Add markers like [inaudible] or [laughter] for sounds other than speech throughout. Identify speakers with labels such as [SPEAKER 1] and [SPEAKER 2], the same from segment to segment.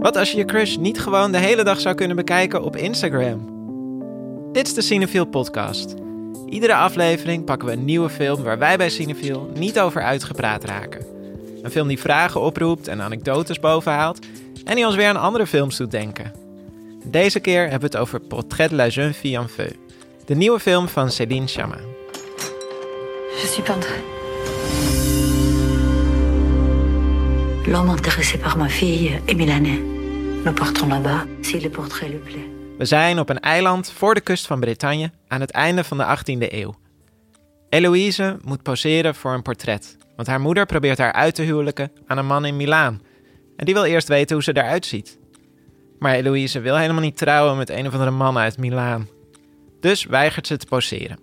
[SPEAKER 1] Wat als je je crush niet gewoon de hele dag zou kunnen bekijken op Instagram? Dit is de Cinefiel podcast. Iedere aflevering pakken we een nieuwe film waar wij bij Cinefiel niet over uitgepraat raken. Een film die vragen oproept en anekdotes bovenhaalt en die ons weer aan andere films doet denken. Deze keer hebben we het over Portrait de la jeune fille en feu, de nieuwe film van Céline Chama.
[SPEAKER 2] Je suis. L'homme intéressé par ma fille est milanais. Nous partons là-bas si le portrait lui plaît.
[SPEAKER 1] We zijn op een eiland voor de kust van Bretagne aan het einde van de 18e eeuw. Eloïse moet poseren voor een portret, want haar moeder probeert haar uit te huwelijken aan een man in Milaan. En die wil eerst weten hoe ze eruit ziet. Maar Eloïse wil helemaal niet trouwen met een of andere man uit Milaan. Dus weigert ze te poseren.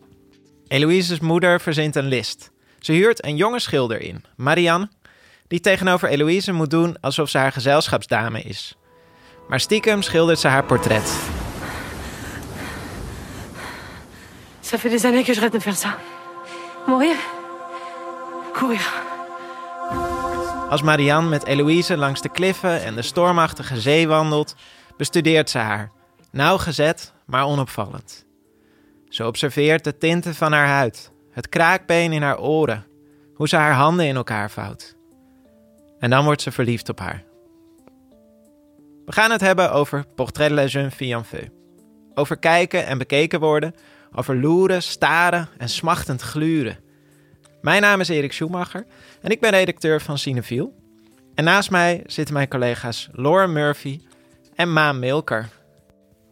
[SPEAKER 1] Eloïse's moeder verzint een list. Ze huurt een jonge schilder in, Marianne, die tegenover Eloïse moet doen alsof ze haar gezelschapsdame is. Maar stiekem schildert ze haar portret.
[SPEAKER 3] Ça fait des années que je rêve de faire ça. Mourir Courir.
[SPEAKER 1] Als Marianne met Eloïse langs de kliffen en de stormachtige zee wandelt, bestudeert ze haar. Nauwgezet, maar onopvallend. Ze observeert de tinten van haar huid, het kraakbeen in haar oren, hoe ze haar handen in elkaar vouwt. En dan wordt ze verliefd op haar. We gaan het hebben over Portrait de la jeune fille en feu. Over kijken en bekeken worden, over loeren, staren en smachtend gluren. Mijn naam is Erik Schumacher en ik ben redacteur van Cineviel. En naast mij zitten mijn collega's Laura Murphy en Maan Milker.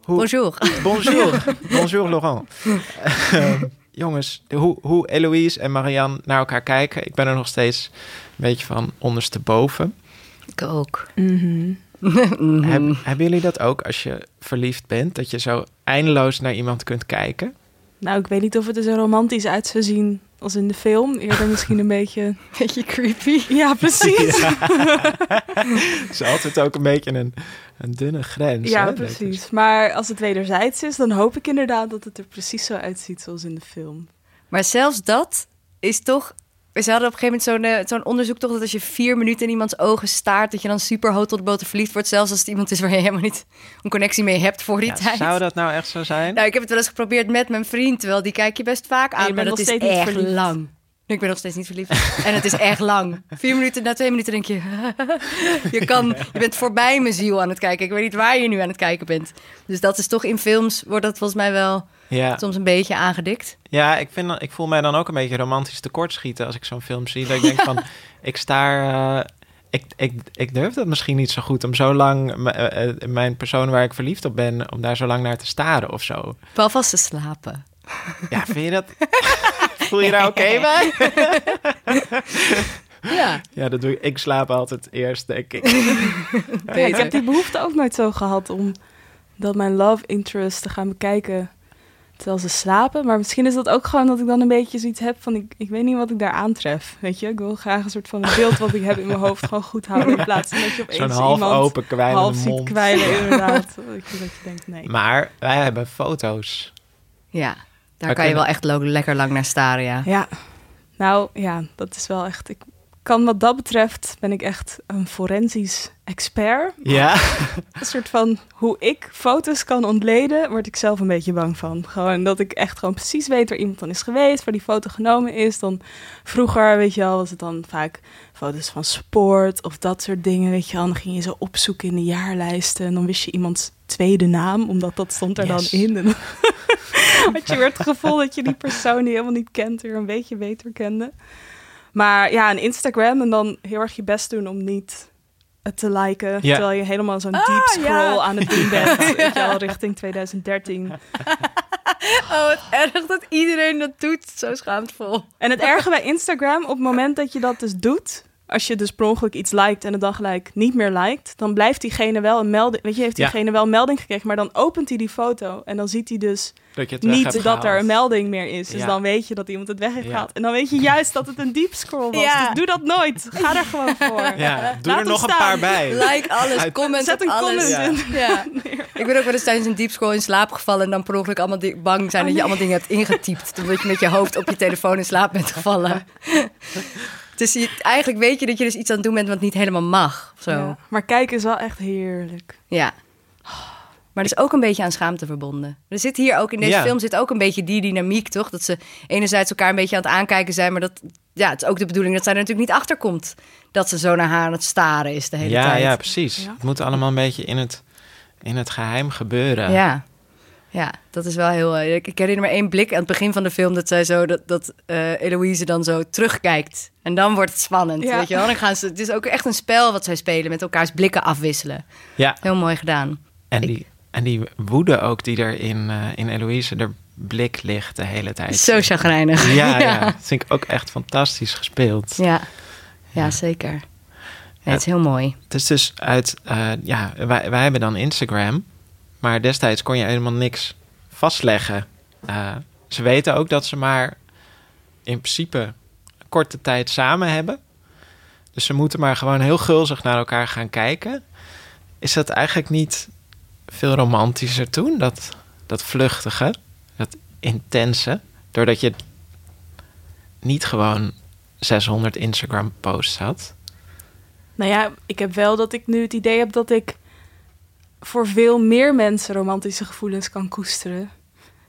[SPEAKER 1] Hoe...
[SPEAKER 4] Bonjour.
[SPEAKER 1] Bonjour. [laughs] Bonjour Laurent. [laughs] Jongens, de, hoe, hoe Eloïse en Marianne naar elkaar kijken, ik ben er nog steeds een beetje van ondersteboven.
[SPEAKER 4] Ik ook.
[SPEAKER 1] Mm -hmm. [laughs] Heb, hebben jullie dat ook als je verliefd bent? Dat je zo eindeloos naar iemand kunt kijken?
[SPEAKER 5] Nou, ik weet niet of het er zo romantisch uit zou zien als in de film. Eerder [laughs] misschien een beetje...
[SPEAKER 4] beetje creepy.
[SPEAKER 5] Ja, precies. Ja. [laughs]
[SPEAKER 1] Het is altijd ook een beetje een, een dunne grens.
[SPEAKER 5] Ja,
[SPEAKER 1] hè,
[SPEAKER 5] precies. Maar als het wederzijds is, dan hoop ik inderdaad dat het er precies zo uitziet zoals in de film.
[SPEAKER 4] Maar zelfs dat is toch... We hadden op een gegeven moment zo'n zo'n onderzoek toch... dat als je vier minuten in iemands ogen staart... dat je dan super hoog tot de boter verliefd wordt... zelfs als het iemand is waar je helemaal niet een connectie mee hebt voor die
[SPEAKER 1] ja,
[SPEAKER 4] tijd.
[SPEAKER 1] Zou dat nou echt zo zijn?
[SPEAKER 4] Nou, ik heb het wel eens geprobeerd met mijn vriend... terwijl die kijk je best vaak aan, maar dat is echt verliefd. lang. Ik ben nog steeds niet verliefd. [laughs] En het is echt lang. Vier minuten, na twee minuten denk je... [laughs] je, kan, je bent voorbij mijn ziel aan het kijken. Ik weet niet waar je nu aan het kijken bent. Dus dat is toch in films... wordt dat volgens mij wel ja. soms een beetje aangedikt.
[SPEAKER 1] Ja, ik, vind, ik voel mij dan ook een beetje romantisch tekortschieten... als ik zo'n film zie. Dat ik denk [laughs] van, ik sta... Uh, ik, ik, ik durf dat misschien niet zo goed om zo lang... Uh, mijn persoon waar ik verliefd op ben... om daar zo lang naar te staren of zo.
[SPEAKER 4] Behalve als ze slapen.
[SPEAKER 1] Ja, vind je dat... [laughs] Voel je daar oké okay [laughs] bij?
[SPEAKER 4] ja.
[SPEAKER 1] Ja, dat doe ik. Ik slaap altijd eerst, denk ik.
[SPEAKER 5] Ja, ik heb die behoefte ook nooit zo gehad om dat mijn love interest te gaan bekijken terwijl ze slapen. Maar misschien is dat ook gewoon dat ik dan een beetje zoiets heb van... ik, ik weet niet wat ik daar aantref, weet je? Ik wil graag een soort van beeld wat ik heb in mijn hoofd [laughs] gewoon goed houden... in plaats van dat je opeens
[SPEAKER 1] Zo'n half
[SPEAKER 5] iemand
[SPEAKER 1] open, kwijlende
[SPEAKER 5] half
[SPEAKER 1] mond.
[SPEAKER 5] ziet kwijlen, inderdaad. dat je denkt, nee.
[SPEAKER 1] Maar wij hebben foto's.
[SPEAKER 4] Ja, daar kan je wel echt lekker lang naar staren, ja.
[SPEAKER 5] Ja, nou ja, dat is wel echt... Ik kan wat dat betreft, ben ik echt een forensisch expert.
[SPEAKER 1] Ja. [laughs]
[SPEAKER 5] Een soort van hoe ik foto's kan ontleden, word ik zelf een beetje bang van. Gewoon dat ik echt gewoon precies weet waar iemand dan is geweest, waar die foto genomen is. Dan vroeger, weet je wel, was het dan vaak foto's van sport of dat soort dingen, weet je wel. Dan ging je zo opzoeken in de jaarlijsten en dan wist je iemands tweede naam, omdat dat stond er
[SPEAKER 1] Yes.
[SPEAKER 5] dan in. En dan [laughs] had je weer het gevoel dat je die persoon die helemaal niet kent weer een beetje beter kende. Maar ja, een Instagram en dan heel erg je best doen om niet het te liken.
[SPEAKER 1] Ja.
[SPEAKER 5] Terwijl je helemaal zo'n deep scroll
[SPEAKER 4] ja.
[SPEAKER 5] aan het doen bent. [laughs] Je wel, richting 2013. [laughs]
[SPEAKER 4] Oh, wat erg dat iedereen dat doet. Zo schaamtvol.
[SPEAKER 5] En het erge bij Instagram, op het moment dat je dat dus doet... Als je dus per ongeluk iets liked en het dan gelijk niet meer liked... dan blijft diegene wel een melding... Weet je, heeft
[SPEAKER 1] Ja.
[SPEAKER 5] diegene wel een melding gekregen... maar dan opent hij die foto en dan ziet hij dus
[SPEAKER 1] Dat je het weg hebt
[SPEAKER 5] niet dat er een melding meer is. Dus
[SPEAKER 1] Ja.
[SPEAKER 5] dan weet je dat iemand het weg heeft
[SPEAKER 1] Ja.
[SPEAKER 5] gehaald. En dan weet je [laughs] juist dat het een deep scroll was.
[SPEAKER 4] Ja.
[SPEAKER 5] Dus doe dat nooit. Ga er gewoon [laughs] voor.
[SPEAKER 1] Ja, doe
[SPEAKER 5] Laat
[SPEAKER 1] er nog een paar bij.
[SPEAKER 4] Like alles,
[SPEAKER 1] Uit-
[SPEAKER 4] comment
[SPEAKER 5] Zet een
[SPEAKER 4] alles.
[SPEAKER 5] comment in.
[SPEAKER 4] Ja. [laughs] Ik ben ook wel eens tijdens een deep scroll in slaap gevallen... en dan per ongeluk allemaal bang zijn dat je allemaal dingen hebt ingetypt. Omdat je met je hoofd op je telefoon in slaap bent gevallen. Dus eigenlijk weet je dat je dus iets aan het doen bent wat niet helemaal mag. Zo.
[SPEAKER 5] maar kijken is wel echt heerlijk.
[SPEAKER 4] Ja. Maar er is ook een beetje aan schaamte verbonden. Er zit hier ook in deze film zit ook een beetje die dynamiek, toch? Dat ze enerzijds elkaar een beetje aan het aankijken zijn, maar dat ja, het is ook de bedoeling dat zij er natuurlijk niet achter komt dat ze zo naar haar aan het staren is de hele
[SPEAKER 1] ja,
[SPEAKER 4] tijd.
[SPEAKER 1] Ja, precies. Het moet allemaal een beetje in het, in het geheim gebeuren.
[SPEAKER 4] Ja. Ja, dat is wel heel. Uh, ik, herinner me één blik aan het begin van de film dat zij zo dat, dat uh, Eloïse dan zo terugkijkt. En dan wordt het spannend. Weet je wel? Dan gaan ze, het is ook echt een spel wat zij spelen met elkaars blikken afwisselen.
[SPEAKER 1] Ja.
[SPEAKER 4] Heel mooi gedaan.
[SPEAKER 1] En die, en die woede ook die er in, uh, in Eloïse, er blik ligt de hele tijd.
[SPEAKER 4] Zo chagrijnig.
[SPEAKER 1] Ja, ja. ja. [laughs] dat vind ik ook echt fantastisch gespeeld.
[SPEAKER 4] Ja, ja, zeker. Ja, het is heel mooi.
[SPEAKER 1] Het is dus uit, uh, ja, wij, wij hebben dan Instagram, maar destijds kon je helemaal niks vastleggen. Uh, ze weten ook dat ze maar in principe korte tijd samen hebben. Dus ze moeten maar gewoon heel gulzig naar elkaar gaan kijken. Is dat eigenlijk niet veel romantischer toen, dat, dat vluchtige? dat intense, doordat je niet gewoon 600 Instagram posts had?
[SPEAKER 5] Nou ja, ik heb wel dat ik nu het idee heb dat ik voor veel meer mensen romantische gevoelens kan koesteren.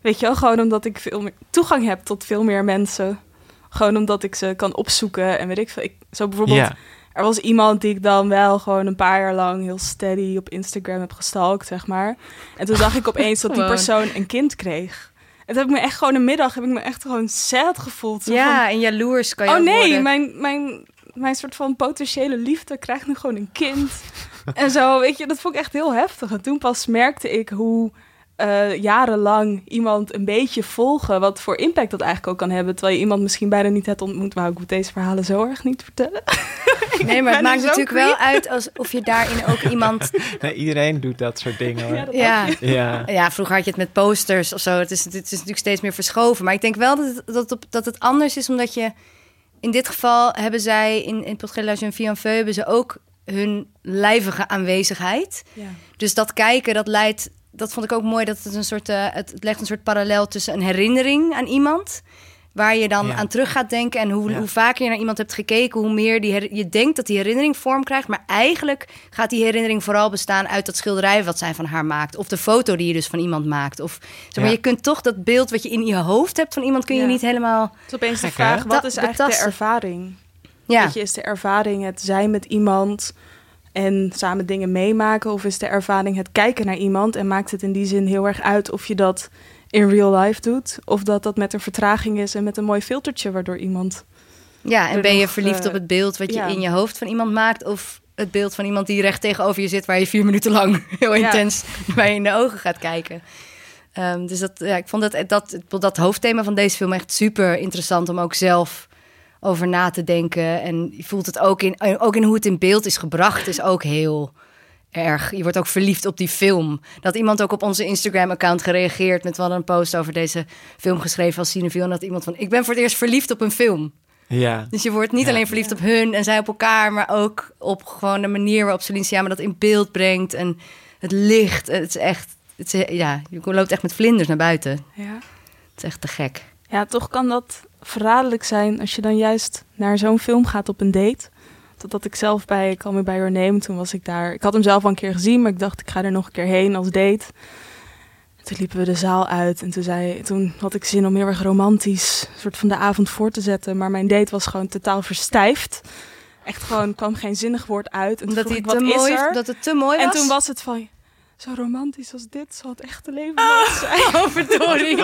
[SPEAKER 5] Weet je wel, gewoon omdat ik veel meer toegang heb tot veel meer mensen. Gewoon omdat ik ze kan opzoeken en weet ik veel. Ik, zo bijvoorbeeld, ja. Er was iemand die ik dan wel gewoon een paar jaar lang heel steady op Instagram heb gestalkt, zeg maar. En toen zag ik opeens dat die persoon een kind kreeg. En toen heb ik me echt gewoon een middag, heb ik me echt gewoon sad gevoeld.
[SPEAKER 4] Ja,
[SPEAKER 5] van,
[SPEAKER 4] en jaloers kan je
[SPEAKER 5] Oh nee,
[SPEAKER 4] worden.
[SPEAKER 5] mijn, mijn, mijn soort van potentiële liefde krijgt nu gewoon een kind. en zo, weet je, dat vond ik echt heel heftig. En toen pas merkte ik hoe uh, jarenlang iemand een beetje volgen, wat voor impact dat eigenlijk ook kan hebben. Terwijl je iemand misschien bijna niet hebt ontmoet. Maar ik moet deze verhalen zo erg niet vertellen. [laughs]
[SPEAKER 4] Nee, maar het maakt natuurlijk wel uit alsof je daarin ook [laughs] iemand.
[SPEAKER 1] Nee, iedereen doet dat soort dingen. Hoor.
[SPEAKER 4] Ja,
[SPEAKER 1] ja.
[SPEAKER 4] ja. vroeger had je het met posters of zo. Het is, het is natuurlijk steeds meer verschoven. Maar ik denk wel dat het, dat, het, dat het anders is, omdat je. In dit geval hebben zij in, in Potgelage en Vianfeu hebben ze ook hun lijvige aanwezigheid.
[SPEAKER 5] Ja.
[SPEAKER 4] Dus dat kijken, dat leidt dat vond ik ook mooi. Dat het een soort. Uh, het, het, legt een soort parallel tussen een herinnering aan iemand. Waar je dan
[SPEAKER 1] Ja.
[SPEAKER 4] aan terug gaat denken. En hoe,
[SPEAKER 1] Ja.
[SPEAKER 4] hoe vaker je naar iemand hebt gekeken, hoe meer die her- je denkt dat die herinnering vorm krijgt. Maar eigenlijk gaat die herinnering vooral bestaan uit dat schilderij wat zij van haar maakt. Of de foto die je dus van iemand maakt. Of zeg maar,
[SPEAKER 1] Ja.
[SPEAKER 4] je kunt toch dat beeld wat je in je hoofd hebt van iemand, kun je
[SPEAKER 5] Ja.
[SPEAKER 4] niet helemaal.
[SPEAKER 5] Het is opeens de vraag, wat is eigenlijk de ervaring?
[SPEAKER 4] Ja,
[SPEAKER 5] Weet je, is de ervaring het zijn met iemand en samen dingen meemaken? Of is de ervaring het kijken naar iemand en maakt het in die zin heel erg uit of je dat in real life doet? Of dat dat met een vertraging is en met een mooi filtertje waardoor iemand...
[SPEAKER 4] ja, en ben je
[SPEAKER 5] nog,
[SPEAKER 4] verliefd
[SPEAKER 5] eh,
[SPEAKER 4] op het beeld wat je
[SPEAKER 5] ja.
[SPEAKER 4] in je hoofd van iemand maakt? Of het beeld van iemand die recht tegenover je zit, waar je vier minuten lang [laughs] heel
[SPEAKER 5] Ja.
[SPEAKER 4] intens bij je in de ogen gaat kijken. Ehm, dus dat, ja, ik vond dat, dat, dat hoofdthema van deze film echt super interessant om ook zelf over na te denken. En je voelt het ook in, ook in hoe het in beeld is gebracht, is ook heel erg. Je wordt ook verliefd op die film. Dat iemand ook op onze Instagram-account gereageerd met wel een post over deze film geschreven als cinefiel. En dat iemand van, ik ben voor het eerst verliefd op een film.
[SPEAKER 1] Ja.
[SPEAKER 4] Dus je wordt niet
[SPEAKER 1] Ja.
[SPEAKER 4] alleen verliefd op hun en zij op elkaar, maar ook op gewoon de manier waarop Celine dat in beeld brengt en het licht. Het is echt, het is, ja, je loopt echt met vlinders naar buiten.
[SPEAKER 5] Ja.
[SPEAKER 4] Het is echt te gek.
[SPEAKER 5] Ja, toch kan dat verraderlijk zijn als je dan juist naar zo'n film gaat op een date. Dat had ik zelf bij Call Me By Your Name, toen was ik daar... Ik had hem zelf al een keer gezien, maar ik dacht ik ga er nog een keer heen als date. Toen liepen we de zaal uit en toen, zei, toen had ik zin om heel erg romantisch een soort van de avond voor te zetten. Maar mijn date was gewoon totaal verstijfd. Echt gewoon, kwam geen zinnig woord uit. En
[SPEAKER 4] Omdat, hij te mooi,
[SPEAKER 5] er?
[SPEAKER 4] dat het te mooi
[SPEAKER 5] En
[SPEAKER 4] was.
[SPEAKER 5] toen was het van, zo romantisch als dit zal het echte leven nooit zijn. [laughs]
[SPEAKER 4] Oh, verdorie.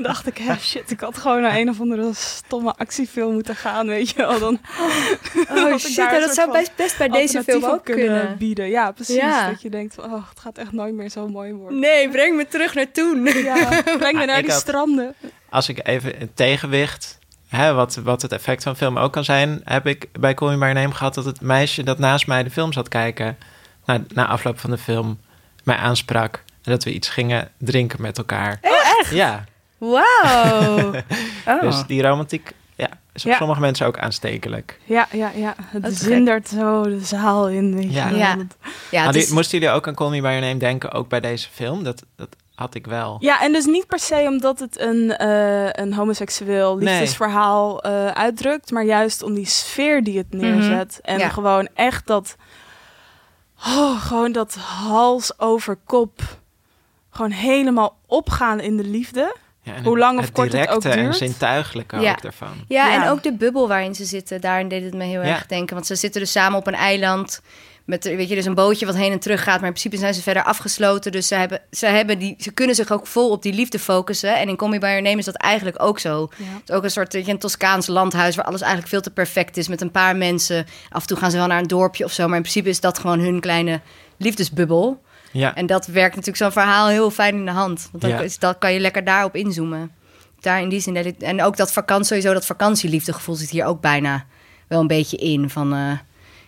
[SPEAKER 5] dacht ik, hè, shit, ik had gewoon naar een of andere stomme actiefilm moeten gaan, weet je wel. Dan [laughs]
[SPEAKER 4] Oh shit, ja, dat zou best, best bij deze film ook kunnen.
[SPEAKER 5] bieden. Ja, precies.
[SPEAKER 4] Ja.
[SPEAKER 5] Dat je denkt, van, oh, het gaat echt nooit meer zo mooi worden.
[SPEAKER 4] Nee, breng me terug naar toen.
[SPEAKER 5] Ja, [laughs] breng me
[SPEAKER 1] Ah,
[SPEAKER 5] naar die
[SPEAKER 1] had-
[SPEAKER 5] stranden.
[SPEAKER 1] Als ik even een tegenwicht, hè, wat, wat het effect van film ook kan zijn, heb ik bij Call Me By Name gehad dat het meisje dat naast mij de film zat kijken, na, na afloop van de film, mij aansprak. En dat we iets gingen drinken met elkaar.
[SPEAKER 4] echt?
[SPEAKER 1] Ja, [laughs]
[SPEAKER 4] Wauw. [laughs] Oh.
[SPEAKER 1] dus die romantiek ja, is op
[SPEAKER 5] Ja.
[SPEAKER 1] sommige mensen ook aanstekelijk.
[SPEAKER 5] Ja, ja, ja. Het
[SPEAKER 4] is
[SPEAKER 5] zindert zo de zaal in, weet
[SPEAKER 1] Ja.
[SPEAKER 5] je.
[SPEAKER 4] Ja. Ja, is-
[SPEAKER 1] Moesten jullie ook aan Call Me By Your Name denken, ook bij deze film? Dat, dat had ik wel.
[SPEAKER 5] Ja, en dus niet per se omdat het een, uh, een homoseksueel liefdesverhaal nee. uitdrukt, maar juist om die sfeer die het neerzet. En gewoon echt dat, oh, gewoon dat hals over kop, gewoon helemaal opgaan in de liefde. Ja, Hoe lang of kort het ook duurt.
[SPEAKER 1] en zintuigelijke
[SPEAKER 4] ja.
[SPEAKER 1] ook daarvan.
[SPEAKER 4] Ja, ja, en ook de bubbel waarin ze zitten. Daarin deed het me heel erg denken. Want ze zitten dus samen op een eiland met weet je, dus een bootje wat heen en terug gaat. Maar in principe zijn ze verder afgesloten. Dus ze, hebben, ze, hebben die, ze kunnen zich ook vol op die liefde focussen. En in By Your Name is dat eigenlijk ook zo. Het is ook een soort weet je, een Toscaans landhuis... waar alles eigenlijk veel te perfect is met een paar mensen. Af en toe gaan ze wel naar een dorpje of zo. Maar in principe is dat gewoon hun kleine liefdesbubbel. Ja. En dat werkt natuurlijk zo'n verhaal heel fijn in de hand. Want dan ja. is, dat kan je lekker daarop inzoomen. Daar in die zin. En ook dat vakantie, sowieso dat vakantieliefdegevoel zit hier ook bijna wel een beetje in. Van... Uh,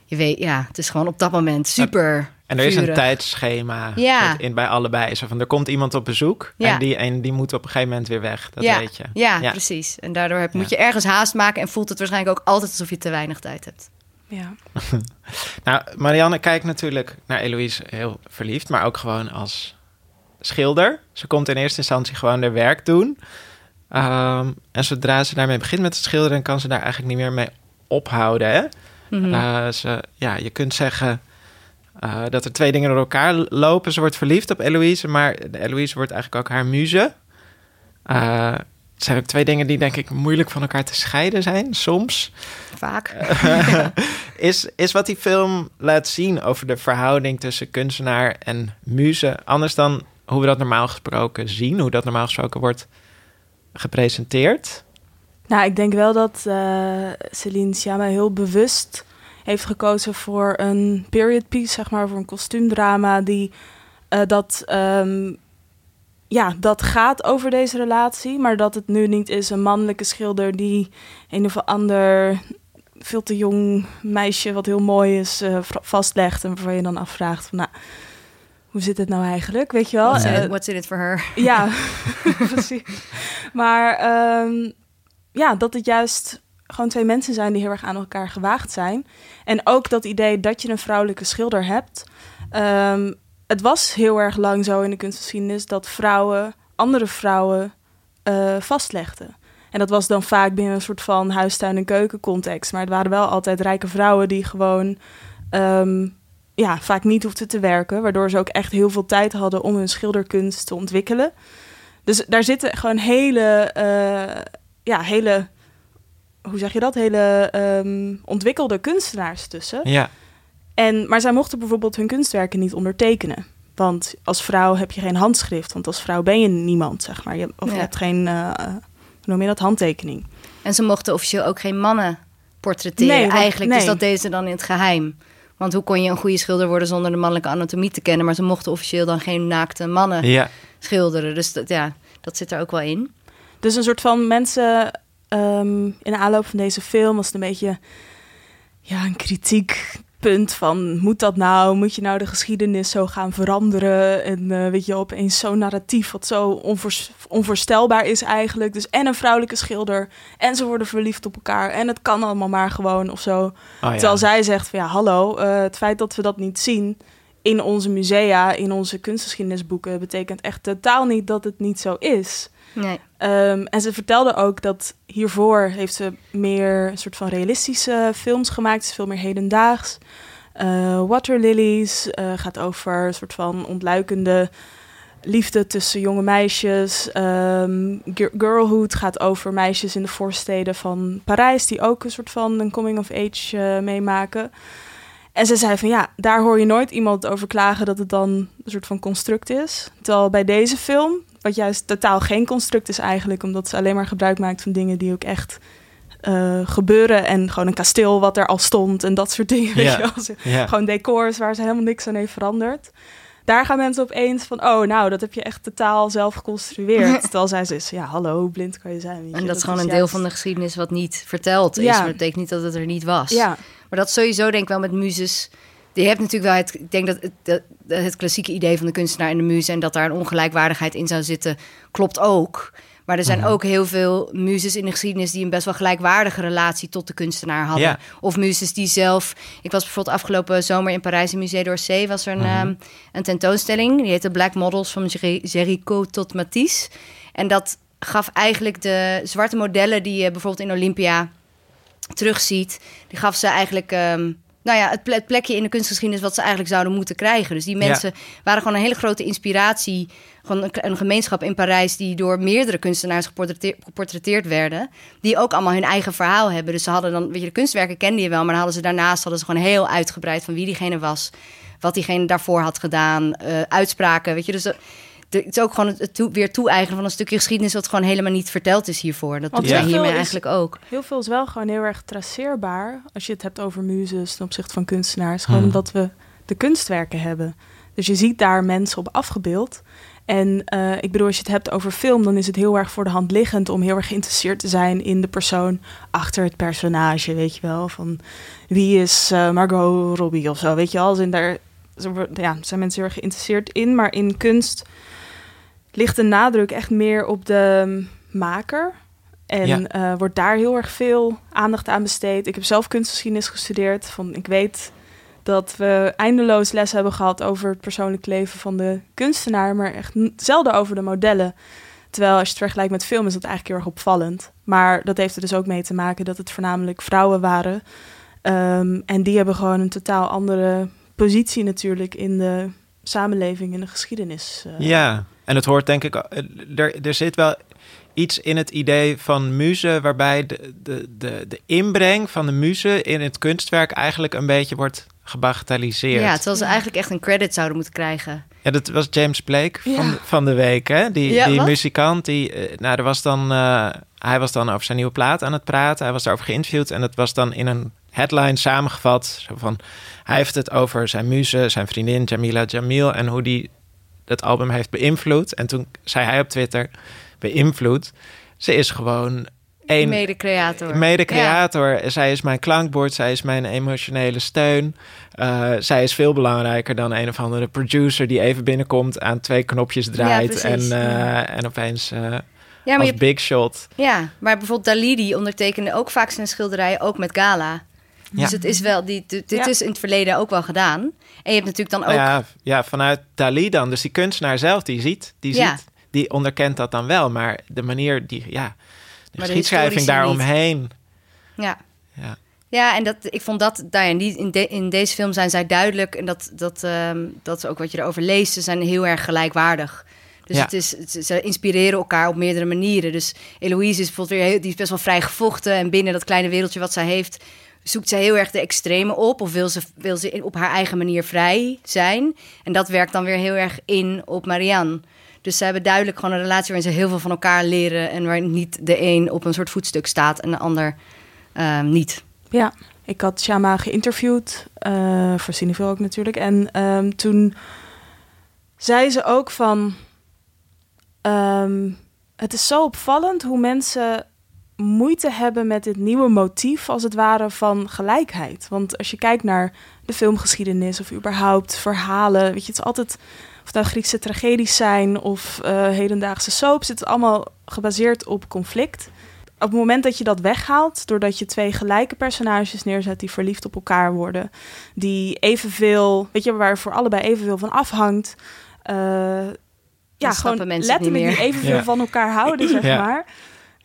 [SPEAKER 4] je weet, ja, het is gewoon op dat moment super.
[SPEAKER 1] En er is een tijdschema ja. in bij allebei. Zo van er komt iemand op bezoek ja. en, die, en die moet op een gegeven moment weer weg. Dat
[SPEAKER 4] ja.
[SPEAKER 1] weet je.
[SPEAKER 4] Ja, ja, precies. En daardoor heb, moet je ergens haast maken en voelt het waarschijnlijk ook altijd alsof je te weinig tijd hebt.
[SPEAKER 5] Ja. [laughs]
[SPEAKER 1] nou, Marianne kijkt natuurlijk naar Eloïse heel verliefd, maar ook gewoon als schilder. Ze komt in eerste instantie gewoon haar werk doen. Um, en zodra ze daarmee begint met het schilderen, kan ze daar eigenlijk niet meer mee ophouden. Hè? Mm ja, je kunt zeggen uh, dat er twee dingen door elkaar lopen. Ze wordt verliefd op Eloïse, maar Eloïse wordt eigenlijk ook haar muze. Uh, het zijn ook twee dingen die denk ik moeilijk van elkaar te scheiden zijn, soms.
[SPEAKER 4] Vaak. [laughs]
[SPEAKER 1] is, is wat die film laat zien over de verhouding tussen kunstenaar en muze anders dan hoe we dat normaal gesproken zien, hoe dat normaal gesproken wordt gepresenteerd?
[SPEAKER 5] Nou, ik denk wel dat uh, Celine Sciamma heel bewust heeft gekozen voor een period piece, zeg maar, voor een kostuumdrama die uh, dat, um, ja, dat gaat over deze relatie, maar dat het nu niet is een mannelijke schilder die een of ander veel te jong meisje wat heel mooi is uh, vastlegt en waarvan je dan afvraagt van, nou, hoe zit het nou eigenlijk, weet je wel?
[SPEAKER 4] What's, uh, what's in it for her?
[SPEAKER 5] Ja, [laughs] [laughs] precies. Maar um, ja, dat het juist gewoon twee mensen zijn die heel erg aan elkaar gewaagd zijn. En ook dat idee dat je een vrouwelijke schilder hebt. Um, het was heel erg lang zo in de kunstgeschiedenis dat vrouwen andere vrouwen uh, vastlegden. En dat was dan vaak binnen een soort van huistuin- en keukencontext. Maar het waren wel altijd rijke vrouwen die gewoon um, ja, vaak niet hoefden te werken. Waardoor ze ook echt heel veel tijd hadden om hun schilderkunst te ontwikkelen. Dus daar zitten gewoon hele uh, ja, hele, hoe zeg je dat, hele um, ontwikkelde kunstenaars tussen.
[SPEAKER 1] Ja.
[SPEAKER 5] En, maar zij mochten bijvoorbeeld hun kunstwerken niet ondertekenen. Want als vrouw heb je geen handschrift, want als vrouw ben je niemand, zeg maar. Je, of je hebt geen, uh, hoe noem je dat, handtekening.
[SPEAKER 4] En ze mochten officieel ook geen mannen portretteren nee, eigenlijk. Nee. Dus dat deden ze dan in het geheim. Want hoe kon je een goede schilder worden zonder de mannelijke anatomie te kennen? Maar ze mochten officieel dan geen naakte mannen ja. schilderen. Dus dat, ja, dat zit er ook wel in.
[SPEAKER 5] Dus een soort van mensen um, in de aanloop van deze film was het een beetje ja, een kritiekpunt van moet dat nou? Moet je nou de geschiedenis zo gaan veranderen? En uh, weet je, opeens zo'n narratief wat zo onvoor, onvoorstelbaar is eigenlijk. Dus en een vrouwelijke schilder en ze worden verliefd op elkaar en het kan allemaal maar gewoon of zo. Oh, ja. Terwijl zij zegt van ja, hallo, uh, het feit dat we dat niet zien in onze musea, in onze kunstgeschiedenisboeken, betekent echt totaal niet dat het niet zo is.
[SPEAKER 4] Nee.
[SPEAKER 5] Um, en ze vertelde ook dat hiervoor heeft ze meer soort van realistische films gemaakt. Veel meer hedendaags. Uh, Water Lilies uh, gaat over een soort van ontluikende liefde tussen jonge meisjes. Um, Girlhood gaat over meisjes in de voorsteden van Parijs... die ook een soort van een coming-of-age uh, meemaken. En ze zei van ja, daar hoor je nooit iemand over klagen... dat het dan een soort van construct is. Terwijl bij deze film wat juist totaal geen construct is eigenlijk, omdat ze alleen maar gebruik maakt van dingen die ook echt uh, gebeuren. En gewoon een kasteel wat er al stond en dat soort dingen. Ja. Weet je ja. Gewoon decors waar ze helemaal niks aan heeft veranderd. Daar gaan mensen opeens van, oh, nou, dat heb je echt totaal zelf geconstrueerd. [laughs] Terwijl zij is, ja, hallo, hoe blind kan je zijn? Weet
[SPEAKER 4] en dat,
[SPEAKER 5] dat
[SPEAKER 4] is gewoon een deel van de geschiedenis wat niet verteld is. Ja. Maar dat betekent niet dat het er niet was.
[SPEAKER 5] Ja.
[SPEAKER 4] Maar dat sowieso denk ik wel met muzes je hebt natuurlijk wel het, ik denk dat het, het, klassieke idee van de kunstenaar en de muze en dat daar een ongelijkwaardigheid in zou zitten, klopt ook. Maar er zijn
[SPEAKER 1] Mhm.
[SPEAKER 4] ook heel veel muzes in de geschiedenis die een best wel gelijkwaardige relatie tot de kunstenaar hadden.
[SPEAKER 1] Ja.
[SPEAKER 4] Of muzes die zelf. Ik was bijvoorbeeld afgelopen zomer in Parijs in Musée d'Orsay. Was er een,
[SPEAKER 1] Mhm.
[SPEAKER 4] ehm, een tentoonstelling. Die heette Black Models van Gericault tot Matisse. En dat gaf eigenlijk de zwarte modellen die je bijvoorbeeld in Olympia terugziet. Die gaf ze eigenlijk. ehm, nou ja, het, ple- het plekje in de kunstgeschiedenis wat ze eigenlijk zouden moeten krijgen. Dus die
[SPEAKER 1] Ja.
[SPEAKER 4] mensen waren gewoon een hele grote inspiratie. Gewoon een, een gemeenschap in Parijs die door meerdere kunstenaars geportretteerd, geportretteerd werden. Die ook allemaal hun eigen verhaal hebben. Dus ze hadden dan, weet je, de kunstwerken kende je wel, maar dan hadden ze daarnaast hadden ze gewoon heel uitgebreid van wie diegene was, wat diegene daarvoor had gedaan, eh, uitspraken, weet je. Dus de- het is ook gewoon het, toe- weer toe-eigenen van een stukje geschiedenis wat gewoon helemaal niet verteld is hiervoor. Dat doen zij hiermee eigenlijk ook.
[SPEAKER 5] Heel veel is wel gewoon heel erg traceerbaar. Als je het hebt over muzes ten opzichte van kunstenaars. Gewoon
[SPEAKER 1] Hmm.
[SPEAKER 5] omdat we de kunstwerken hebben. Dus je ziet daar mensen op afgebeeld. En eh, ik bedoel, als je het hebt over film, dan is het heel erg voor de hand liggend om heel erg geïnteresseerd te zijn in de persoon achter het personage. Weet je wel, van wie is eh, Margot Robbie of zo. Weet je wel, zijn daar ja, zijn mensen heel erg geïnteresseerd in. Maar in kunst ligt de nadruk echt meer op de mm, maker. En
[SPEAKER 1] Ja.
[SPEAKER 5] eh, wordt daar heel erg veel aandacht aan besteed. Ik heb zelf kunstgeschiedenis gestudeerd. Van, ik weet dat we eindeloos les hebben gehad over het persoonlijk leven van de kunstenaar, maar echt zelden over de modellen. Terwijl als je het vergelijkt met film is dat eigenlijk heel erg opvallend. Maar dat heeft er dus ook mee te maken dat het voornamelijk vrouwen waren. Ehm, en die hebben gewoon een totaal andere positie natuurlijk in de samenleving, in de geschiedenis. eh.
[SPEAKER 1] Ja, en het hoort denk ik... eh, Er, er zit wel iets in het idee van muze... waarbij de, de, de, de inbreng van de muze in het kunstwerk... eigenlijk een beetje wordt gebagatelliseerd.
[SPEAKER 4] Ja, terwijl ze eigenlijk echt een credit zouden moeten krijgen.
[SPEAKER 1] Ja, dat was James Blake van,
[SPEAKER 5] Ja.
[SPEAKER 1] van de week, hè? Die,
[SPEAKER 4] Ja,
[SPEAKER 1] die
[SPEAKER 4] wat?
[SPEAKER 1] muzikant, die, eh, nou, er was dan, eh, hij was dan over zijn nieuwe plaat aan het praten. Hij was daarover geïnterviewd en het was dan in een headline samengevat. Zo van, hij heeft het over zijn muze, zijn vriendin Jamila Jamil en hoe die dat album heeft beïnvloed. En toen zei hij op Twitter, beïnvloed. Ze is gewoon één
[SPEAKER 4] Mede-creator.
[SPEAKER 1] Mede-creator. Zij is mijn klankbord, zij is mijn emotionele steun. Uh, zij is veel belangrijker dan een of andere producer die even binnenkomt, aan twee knopjes draait
[SPEAKER 4] Ja,
[SPEAKER 1] en, uh,
[SPEAKER 4] Ja.
[SPEAKER 1] en opeens uh,
[SPEAKER 4] Ja, maar,
[SPEAKER 1] als
[SPEAKER 4] je,
[SPEAKER 1] big shot.
[SPEAKER 4] ja, maar bijvoorbeeld Dali die ondertekende ook vaak zijn schilderijen ook met Gala.
[SPEAKER 1] Ja.
[SPEAKER 4] Dus het is wel, die, dit
[SPEAKER 5] Ja.
[SPEAKER 4] is in het verleden ook wel gedaan. En je hebt natuurlijk dan ook...
[SPEAKER 1] Nou ja, ja, vanuit Dali dan. Dus die kunstenaar zelf, die ziet, die ziet, die onderkent dat dan wel. Maar de manier die, ja, de geschiedschrijving daaromheen.
[SPEAKER 4] ja.
[SPEAKER 1] Ja.
[SPEAKER 4] Ja, en dat, ik vond dat, nou ja, in, die, in, de- in deze film zijn zij duidelijk. En dat, dat, ehm, dat is ook wat je erover leest. Ze zijn heel erg gelijkwaardig. Dus
[SPEAKER 1] Ja.
[SPEAKER 4] het is, ze inspireren elkaar op meerdere manieren. Dus Eloïse is bijvoorbeeld weer heel, die is best wel vrij gevochten. En binnen dat kleine wereldje wat zij heeft, zoekt ze heel erg de extreme op. Of wil ze, wil ze op haar eigen manier vrij zijn. En dat werkt dan weer heel erg in op Marianne. Dus ze hebben duidelijk gewoon een relatie waarin ze heel veel van elkaar leren. En waar niet de een op een soort voetstuk staat en de ander ehm, niet.
[SPEAKER 5] Ja, ik had Shama geïnterviewd, eh voor Cineville ook natuurlijk. En ehm, toen zei ze ook van... ehm, het is zo opvallend hoe mensen moeite hebben met dit nieuwe motief, als het ware, van gelijkheid. Want als je kijkt naar de filmgeschiedenis of überhaupt verhalen, weet je, het is altijd... Of het nou Griekse tragedies zijn of eh, hedendaagse soaps, het is allemaal gebaseerd op conflict op het moment dat je dat weghaalt, doordat je twee gelijke personages neerzet die verliefd op elkaar worden, die evenveel, weet je, waar voor allebei evenveel van afhangt. eh, ja, gewoon
[SPEAKER 4] mensen het niet
[SPEAKER 5] letterlijk die evenveel
[SPEAKER 1] Ja.
[SPEAKER 5] van elkaar houden, zeg
[SPEAKER 1] Ja.
[SPEAKER 5] maar.